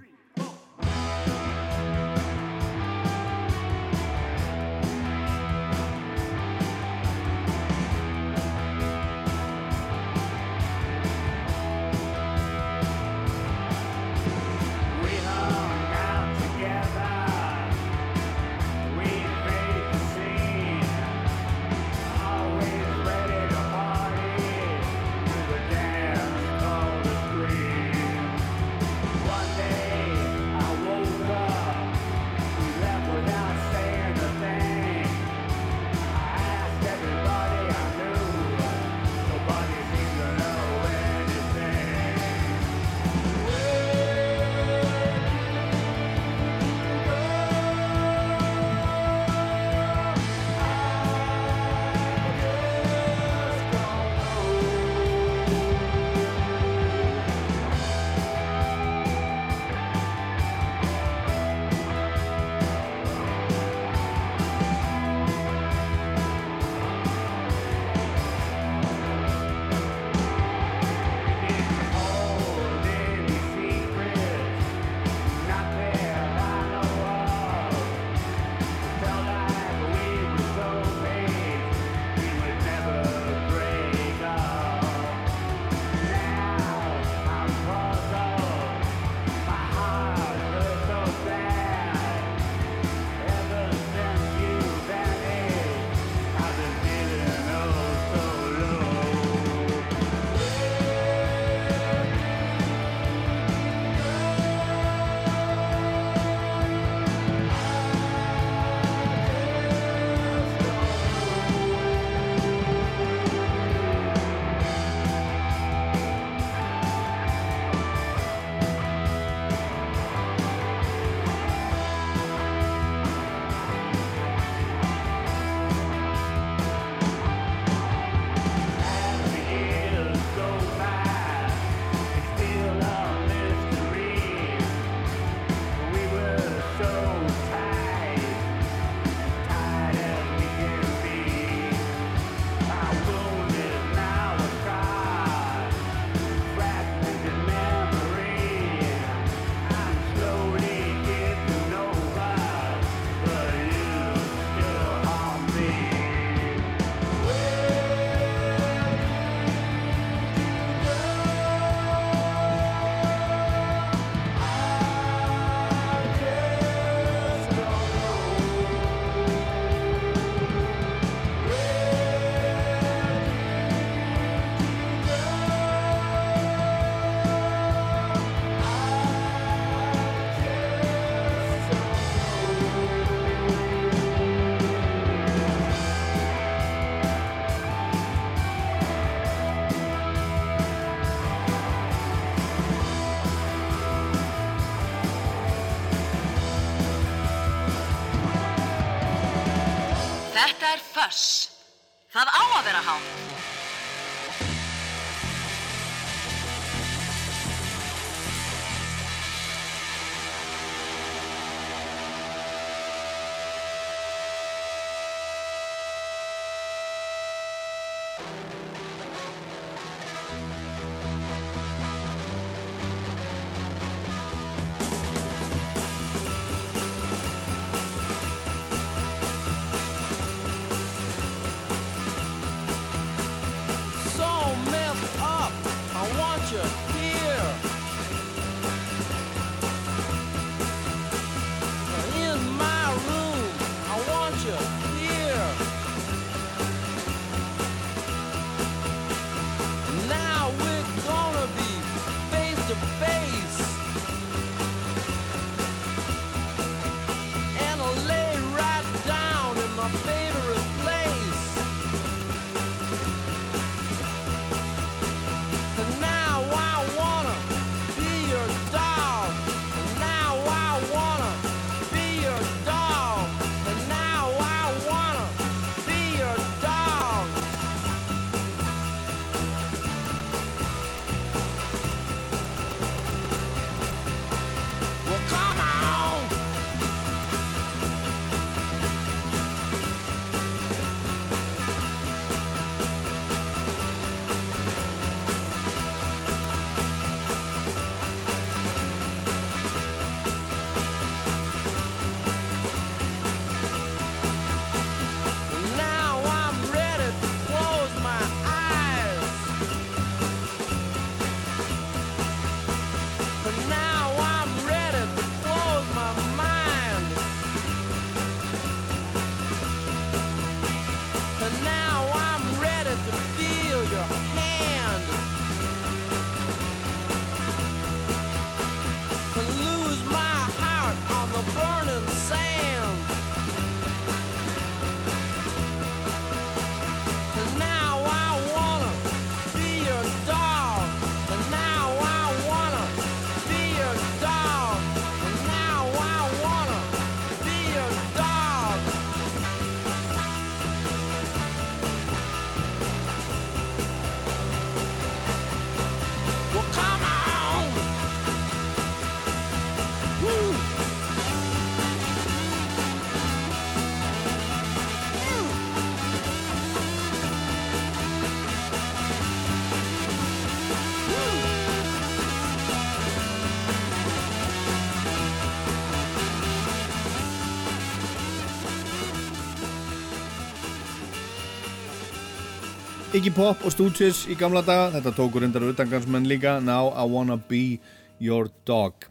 Iggy Pop og Stooges í gamla daga, þetta tókur reyndar utangansmenn líka, Now I Wanna Be Your Dog.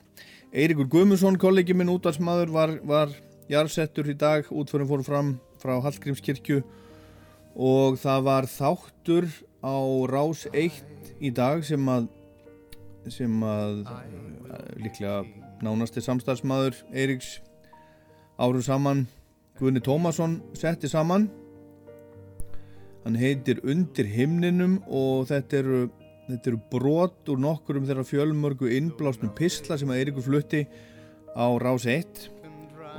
Eiríkur Guðmundsson, kollegi minn útvarsmaður, var, var jarðsettur í dag, útförum fórum fram frá Hallgrímskirkju og það var þáttur á Rás 1 í dag sem að, sem að uh, líklega nánasti samstarfsmaður Eiríks árum saman, Guðni Tómasson, setti saman hann heitir Undir himninum og þetta eru, þetta eru brot úr nokkurum þeirra fjölmörgu innblásnum pistla sem að Eiríkur flutti á Rás 1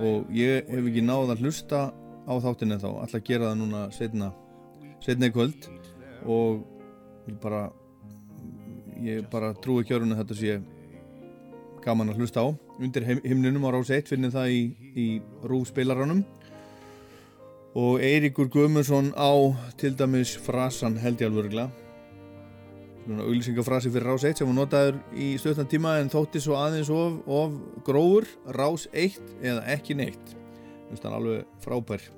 og ég hef ekki náð að hlusta á þáttinni þá, að gera það núna setna, setna í kvöld. Og ég bara ég bara trúi kjörun að þetta sé gaman að hlusta á. Undir him- himninum á Rás 1 finnir það í, í rúf spilaranum og Eiríkur Guðmundsson á til dæmis frasan held ég alveg örgla svona auglýsingafrasi fyrir Rás 1 sem var notaður í stöðtan tíma en þótti svo aðeins of, of grófur. Rás 1 eða ekki neitt. Þannig að alveg frábær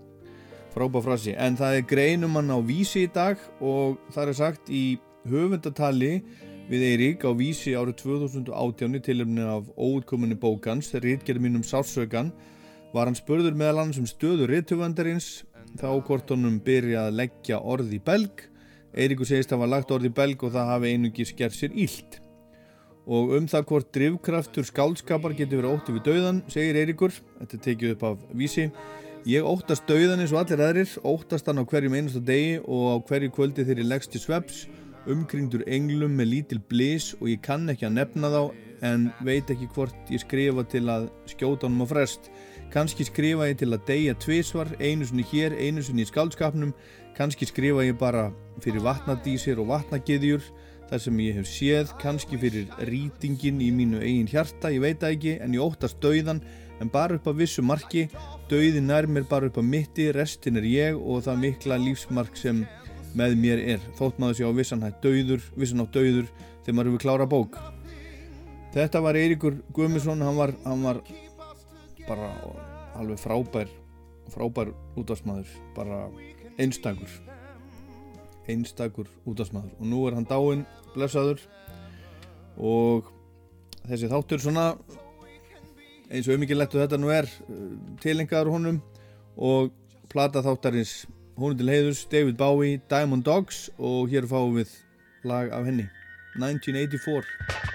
frábær frasi. En það er greinum hann á vísi í dag og það er sagt í höfundatali við Eirík á vísi árið 2018 í tilumni af óutkominni bókans rítgerð mínum sársökan var hann spurður meðal annars um stöðu rithöfundarins þá hvort honum byrja að leggja orð í belg. Eiríkur segist að hafa lagt orð í belg og það hafi einungi skert sér ílt og um það hvort drivkraftur skáldskapar getur verið ótti við dauðan segir Eiríkur, þetta er tekið upp af vísi. Ég óttast dauðan eins og allir aðrir óttast hann á hverjum einasta degi og á hverju kvöldi ég leggst til sveps umkringdur englum með lítil blís og ég kann ekki að nefna þá en veit ekki hvort ég skrifa til að skjóta honum á frest Kannski skrifa ég til að deyja tvisvar, einu sinni hér, einu sinni í skaldskapnum, kannski skrifa ég bara fyrir vatnadísir og vatnagiðjur, þar sem ég hef séð, kannski fyrir rýtingin í mínu eigin hjarta, ég veit það ekki, en ég óttast dauðan, en bara upp að vissu marki, dauðin nær mér bara upp að mitti, restin er ég og það mikla lífsmark sem með mér er. Þótt maður sé á vissan hætt dauður, vissan á dauður, þegar maður hefur klára bók. Þetta var Eiríkur Guðmusson, hann var, hann var bara alveg frábær frábær útvarsmaður bara einstakur einstakur útvarsmaður og nú er hann dáinn blessaður. Og þessi þáttur svona eins og umikið þetta nú er tilengaður honum. Og plata þáttarins honum til heiðus David Bowie, Diamond Dogs. Og hér fáum við lag af henni 1984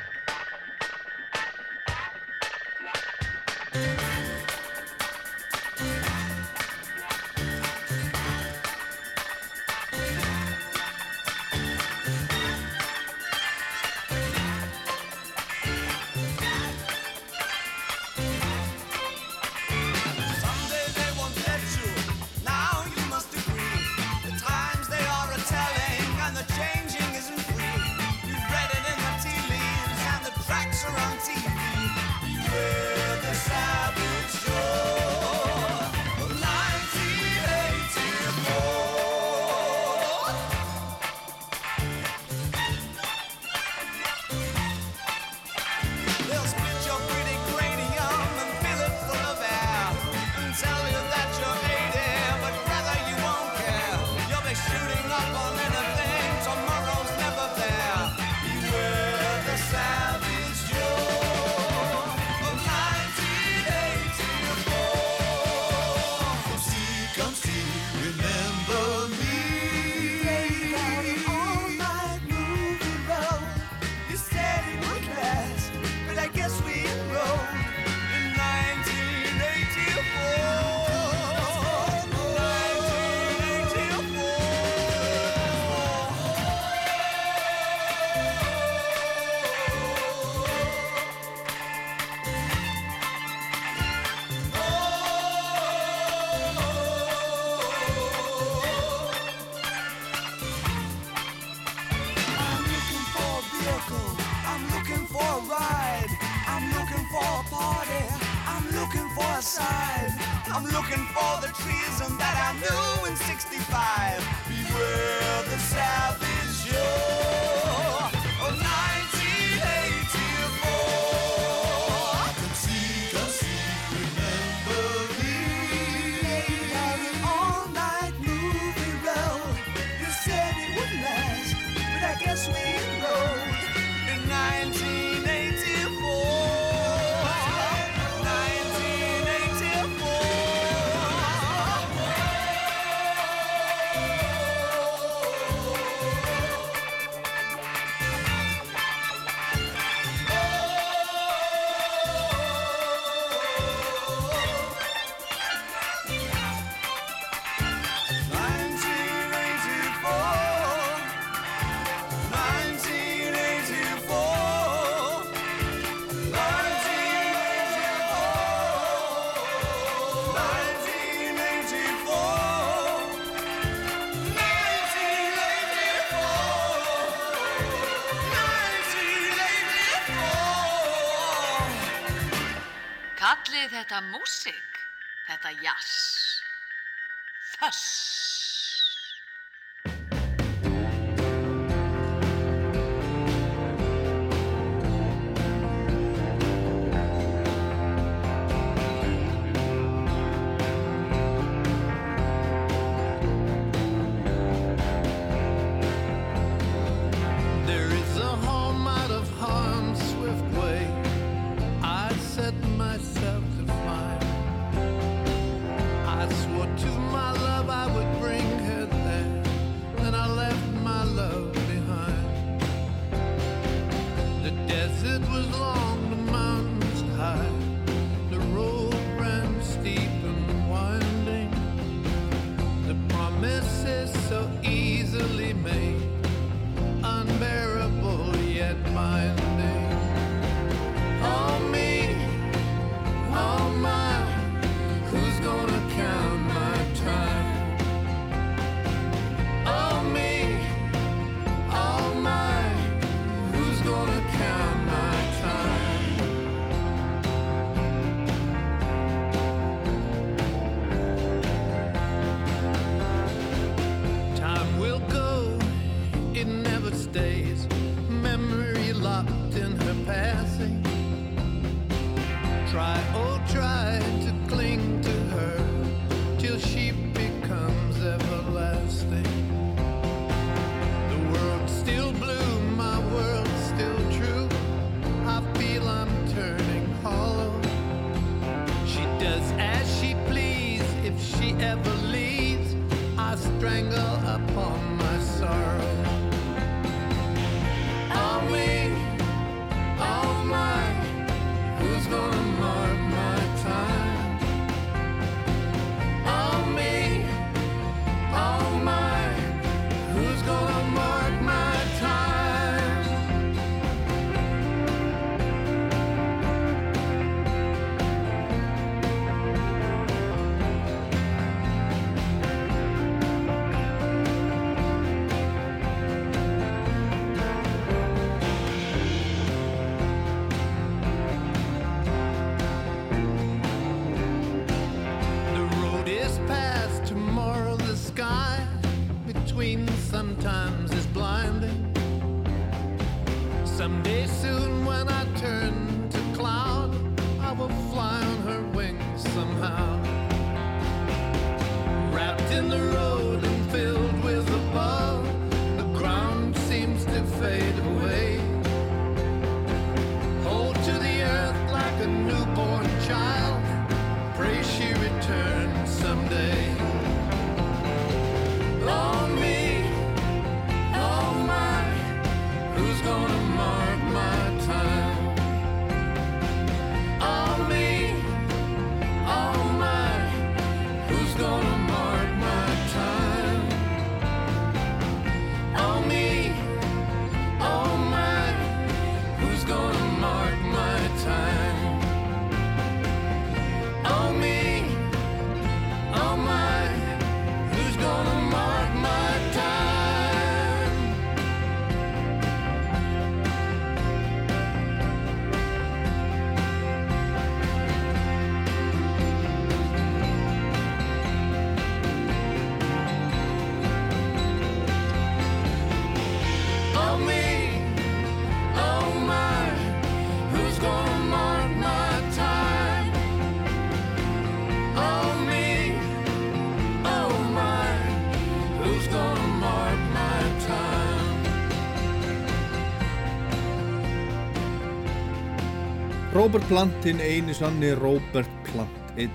Robert Plant, hinn eini sanni Robert Plant einn,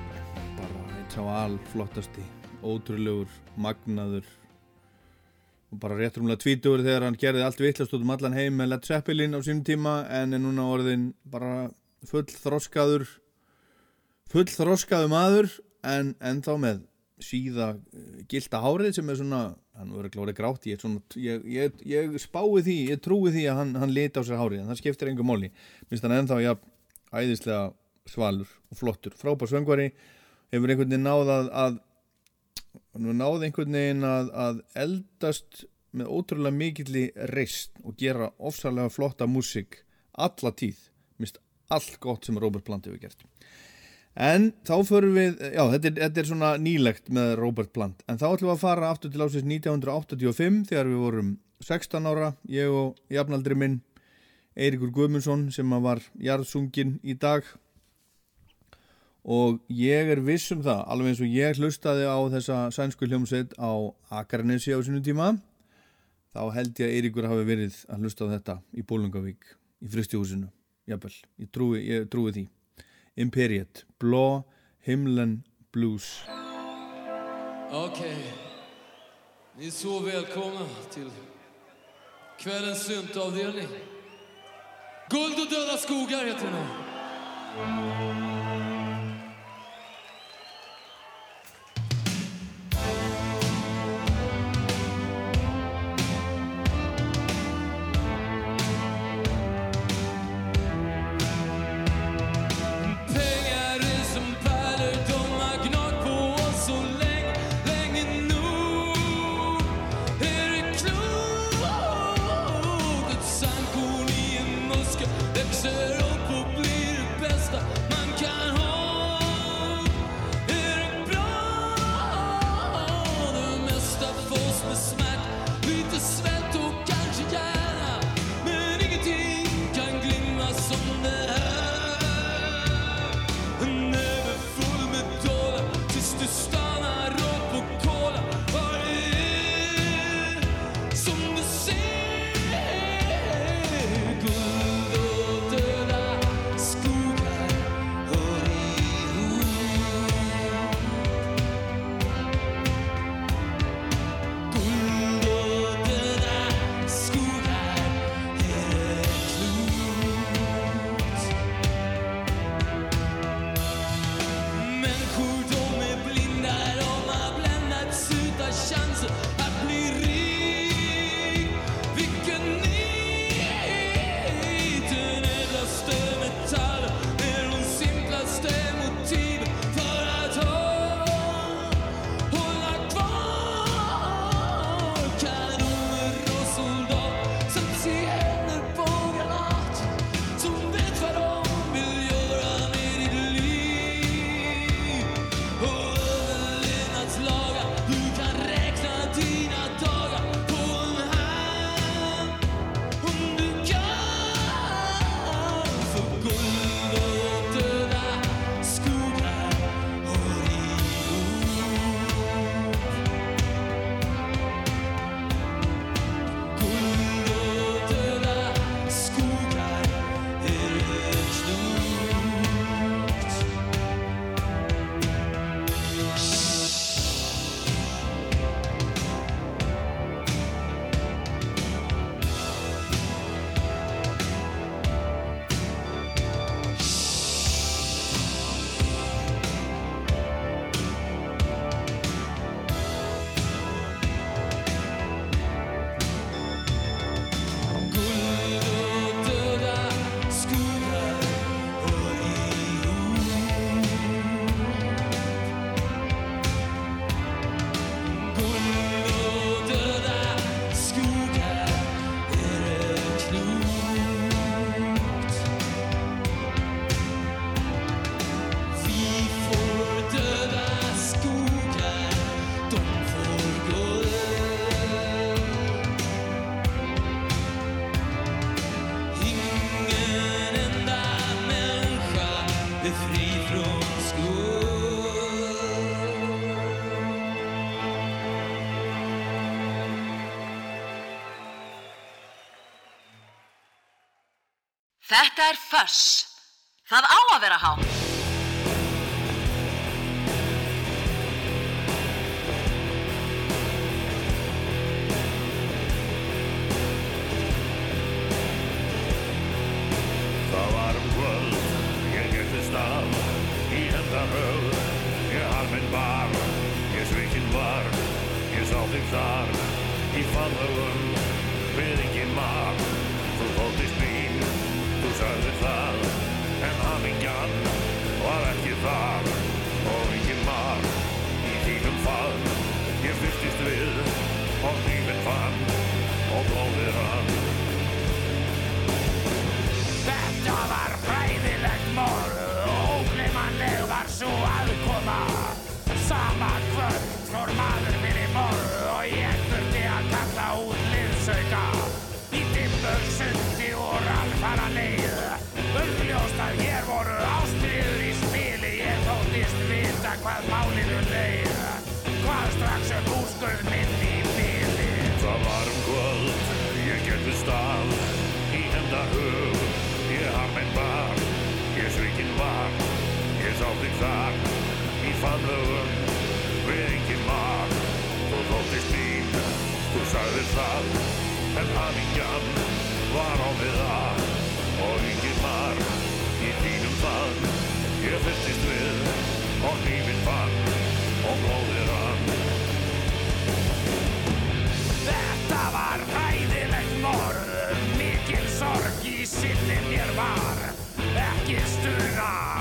bara einn sá alflottasti ótrúlegur, magnaður og bara réttrumlega tvítugur þegar hann gerði allt vittlast út um allan heim með Led Zeppelin á sínum tíma en er núna orðin bara full þroskaður full þroskaður maður en ennþá með síða eh, gilda hárið sem er svona hann verður glórið grátt ég, svona, ég, ég, ég spái því, ég trúi því að hann, hann liti á sér hárið en það skiptir engu móli minnst hann ennþá ja, æðislega svalur og flottur frábær söngvari. Hefur einhvern veginn náð að, að náð einhvern veginn að, að eldast með ótrúlega mikilli reist og gera ofsalega flotta músík alla tíð. Minnst allt gott sem Robert Plant hefur gert. En þá förum við, já þetta er, þetta er svona nýlegt með Robert Plant. En þá ætlum við að fara aftur til ásins 1985 þegar við vorum 16 ára Ég og jafnaldri minn Eiríkur Guðmundsson sem var jarðsungin í dag Og ég er viss um það, alveg eins og ég hlustaði á þessa sænsku hljómsveit á Akarnesi á sínum tíma Þá held ég að Eiríkur hafi verið að hlusta á þetta í Bólungavík í fristihúsinu, jafnvel, ég trúi, ég trúi því Imperiet, Blå himlen blues Okej. Ni är så välkomna till kvällens syntavdelning. Guld och döda skogar heter den faz. bar. Ég svikinn var Ég sáttinn þar. Í famlögun Við enginn mar. Þú þóttist mín Þú sagðir það. En hamingjan var á við það Og enginn mar Í þínum þann Ég fyrstist við Og nýminn fann Og glóðir hann Þetta var hæg sinni mér var ekki stuðar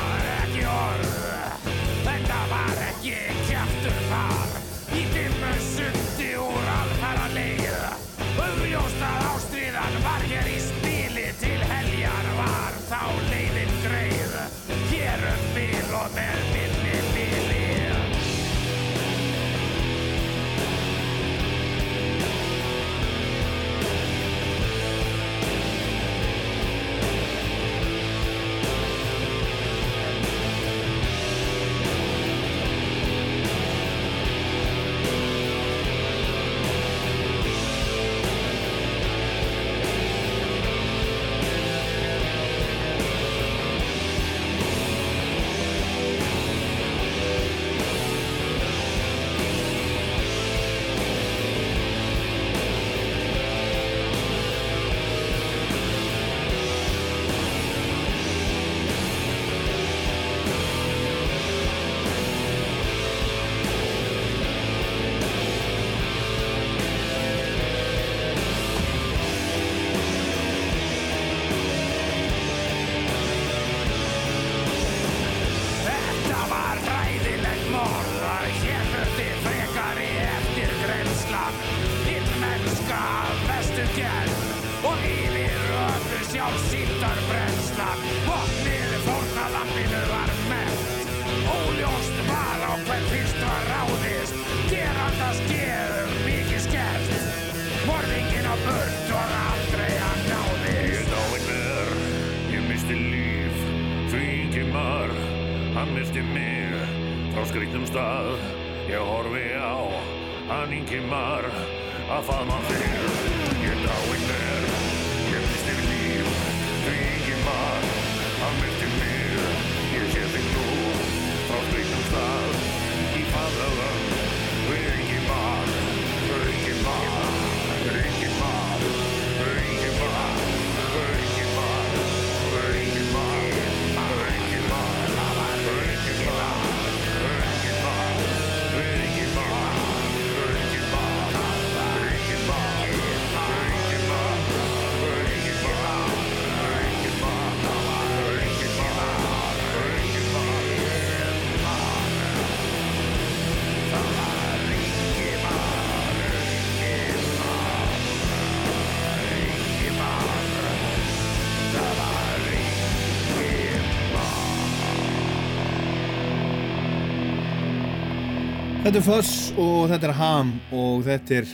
Þetta er Foss og þetta er Ham og þetta er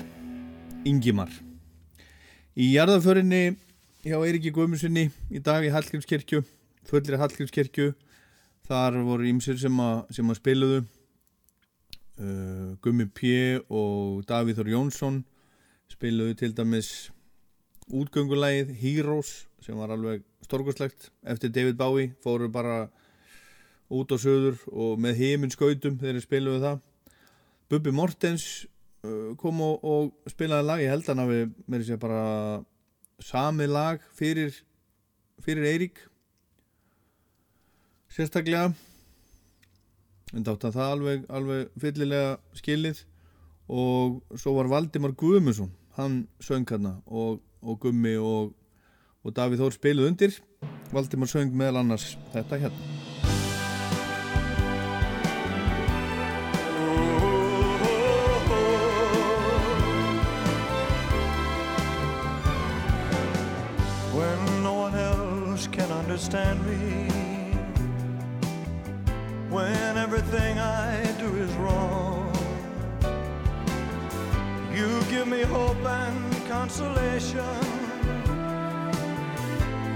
Ingimar. Í jarðaförinni hjá Eiriki Guðmundssoni í dag í Hallgrímskirkju, fullri Hallgrímskirkju, þar voru ímsir sem að, sem að spiluðu, uh, Gummi P. og Davíður Jónsson spiluðu til dæmis útgöngulægið Heroes sem var alveg storkoslegt eftir David Bowie, fóru bara út á söður og með heiminn skautum þegar þeir spiluðu það Bubbi Mortens uh, kom og, og spilaði lag. Ég held hann að við með þess að bara samið lag fyrir fyrir Eirík sérstaklega. En dátt að það alveg, alveg fyllilega skilið. Og svo var Valdimar Guðmusson hann söng hérna og, og Gummi og, og Davíð Þór spiluð undir. Valdimar söng meðal annars þetta hérna when no one else can understand me, when everything I do is wrong. You give me hope and consolation.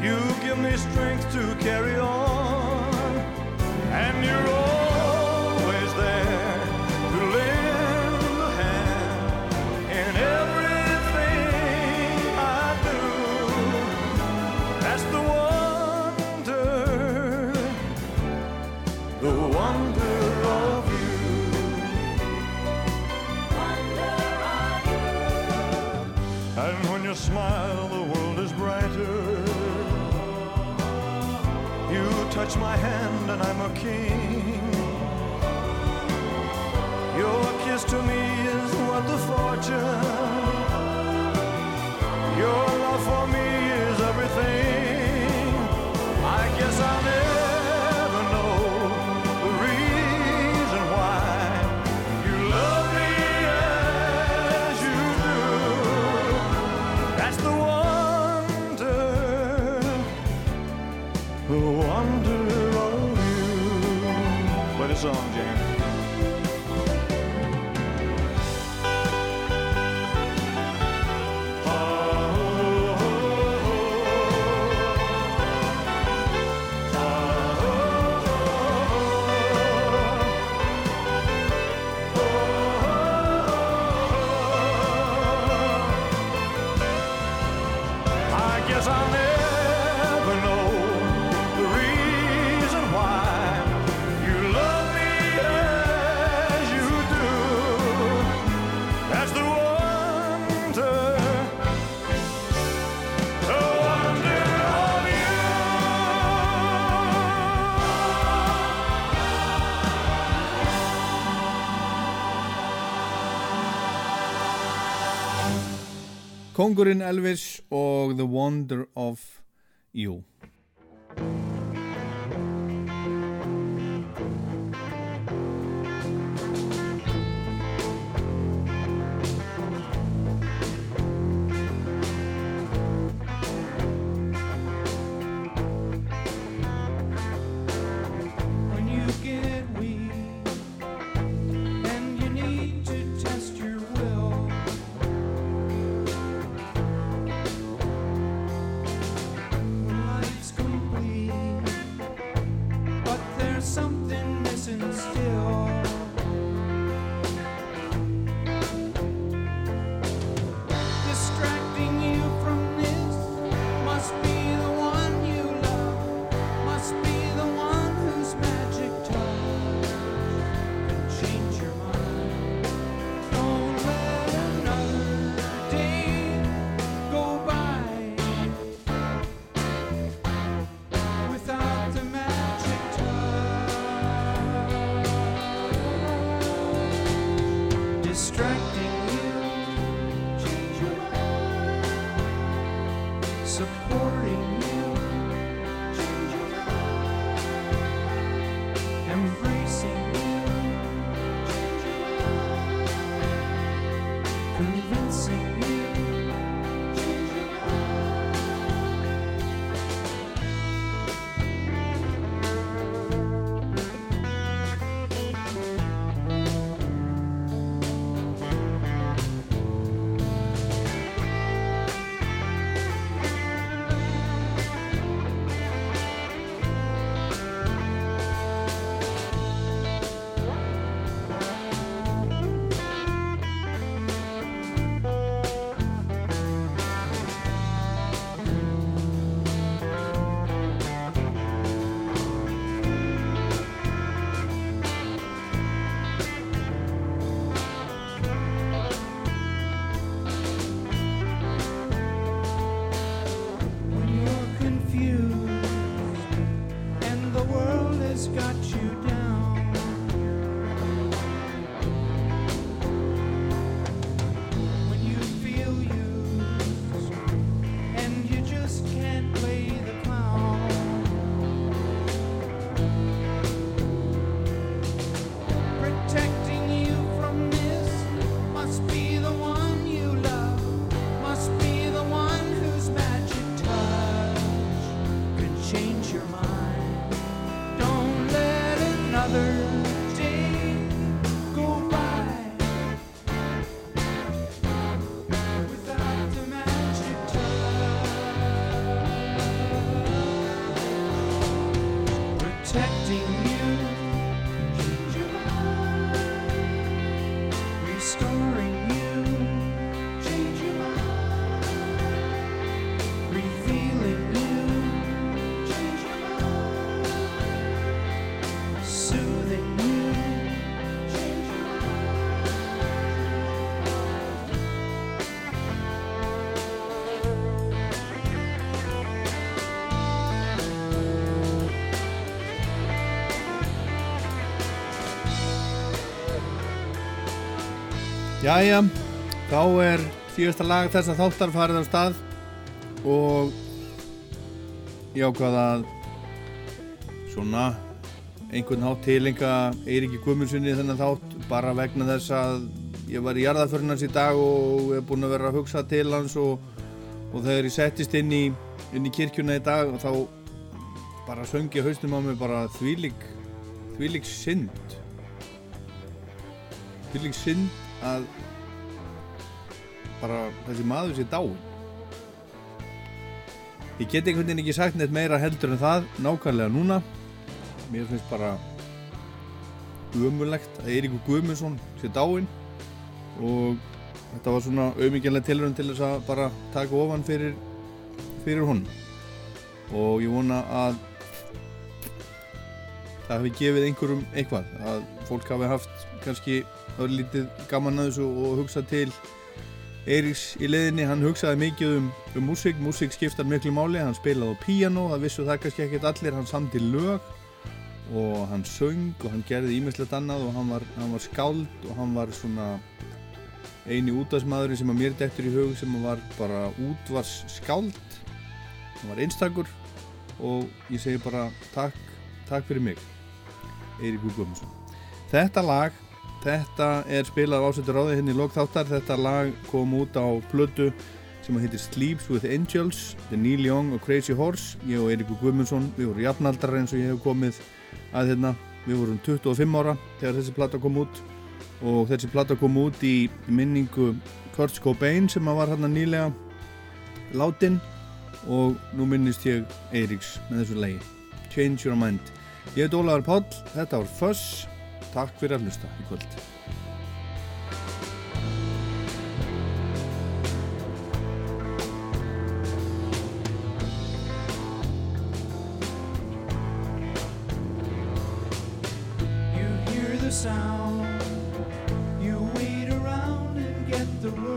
You give me strength to carry on, and you're always touch my hand, and I'm a king. Your kiss to me is worth the fortune. Your love for Kongurinn Elvis og The Wonder of You Jæja, þá er síðasta lag þessa þáttar farið á stað og ég ákvað að svona einhvern hátt tilenga Eiríki Guðmundssoni þennan þátt bara vegna þess að ég var í jarðaförn hans í dag og er búinn að vera að hugsa til hans og, og þegar ég settist inn í, inn í kirkjuna í dag þá bara söngi haustum á mig bara þvílík þvílík synd. Þvílík synd að bara þessi maður sé dáin ég get einhvern veginn ekki sagt neitt meira heldur en það nákvæmlega núna. Mér finnst bara umulegt að Eiríkur Guðmundsson sé dáin og þetta var svona auðmikjanlega tilhörun til þess að bara taka ofan fyrir fyrir hún og ég vona að það hefði gefið einhverjum eitthvað að fólk hafi haft kannski örlítið gaman að þessu og hugsað til Eiríks í leiðinni, hann hugsaði mikið um, um músík, músík skiptar miklu máli, hann spilaði á píano, það vissu það kannski ekkert allir, hann samti lög og hann söng og hann gerði ímislegt annað og hann var, hann var skáld og hann var svona eini útvarsmaðurinn sem að mér dektur í hug sem var bara útvars skáld hann var einstakur og ég segi bara takk, takk fyrir mig Eiríkur Guðmundsson. Þetta lag Þetta er spilað á ásættur ráði hérna í lokþáttar. Þetta lag kom út á plötu sem heitir Sleeps with Angels, The Neil Young og Crazy Horse. Ég og Eirikur Guðmundsson, við vorum jafnaldrar eins og ég hef komið að hérna. Við vorum 25 ára þegar þessi platta kom út og þessi platta kom út í minningu Kurt Cobain sem var hérna nýlega látin og nú minnist ég Eiriks með þessu lagi. Change Your Mind. Ég heit Ólaður Páll, þetta var Fuss. Takk fyrir að hlusta í kvöld. Sound, you wait around and get the word.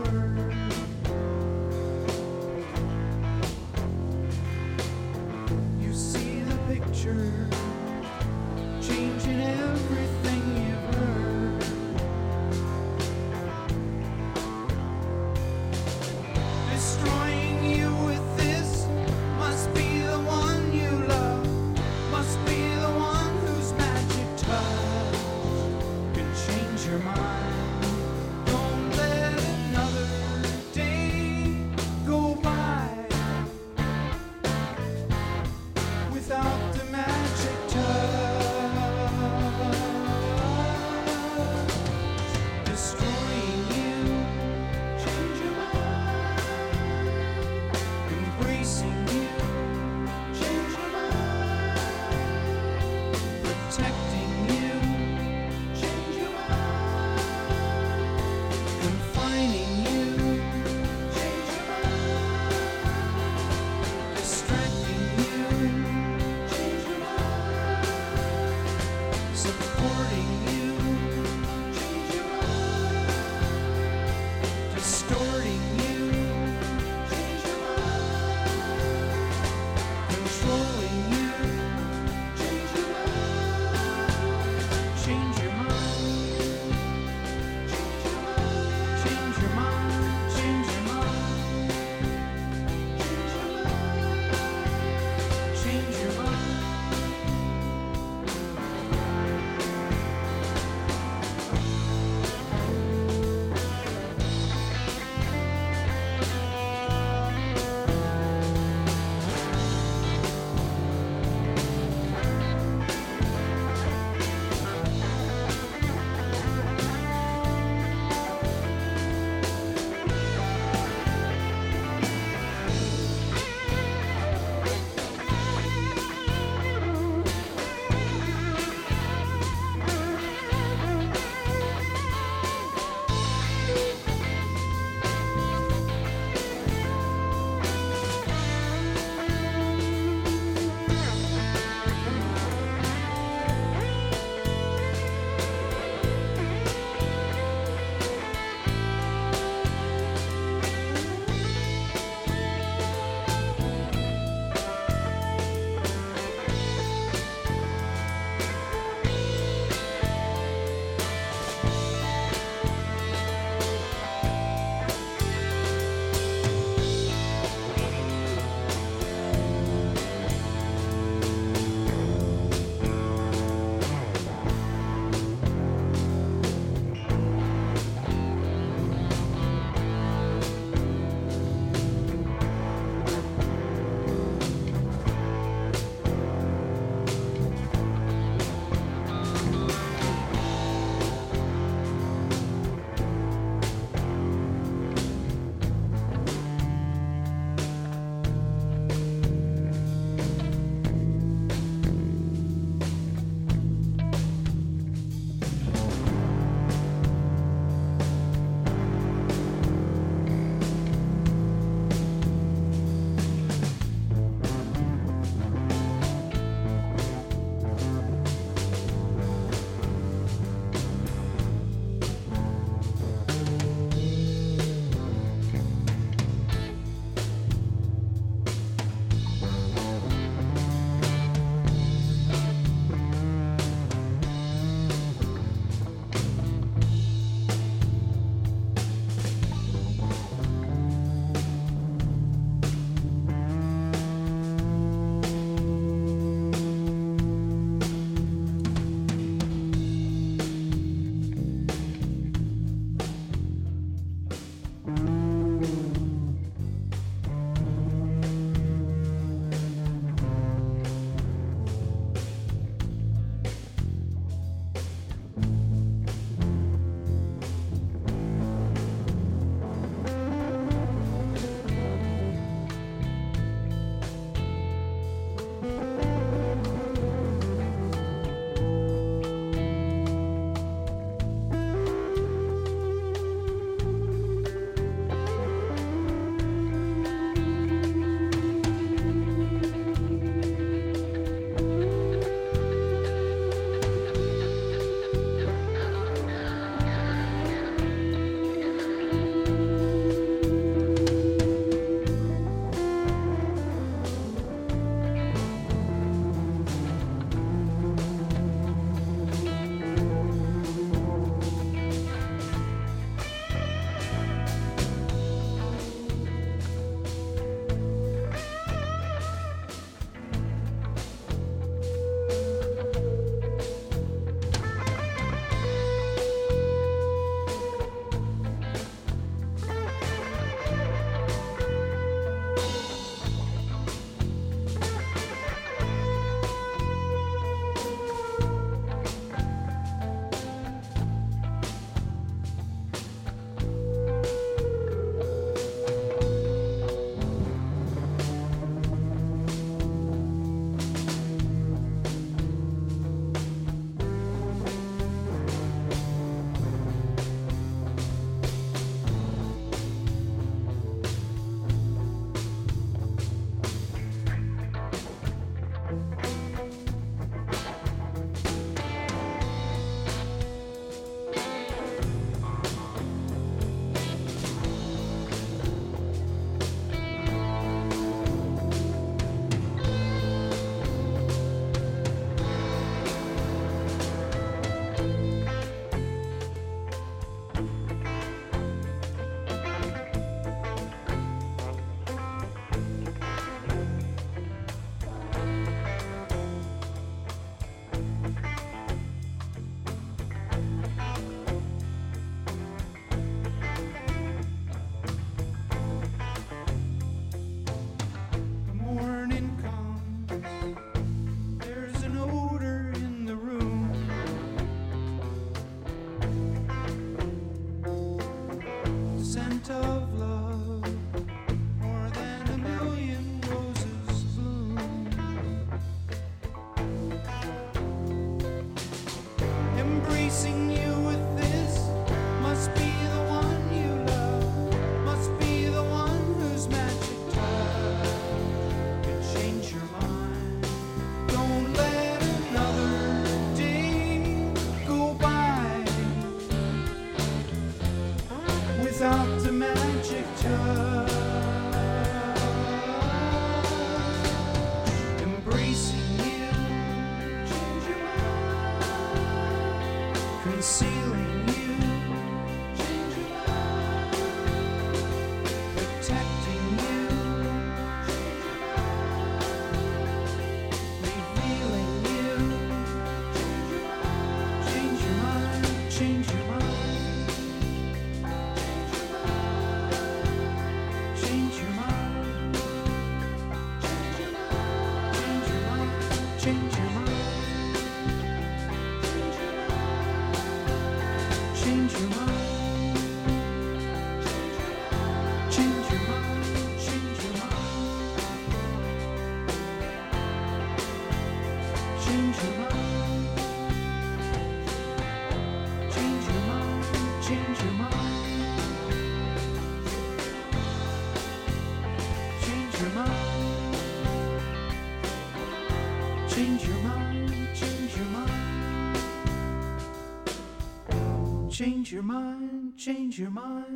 Change your mind, change your mind.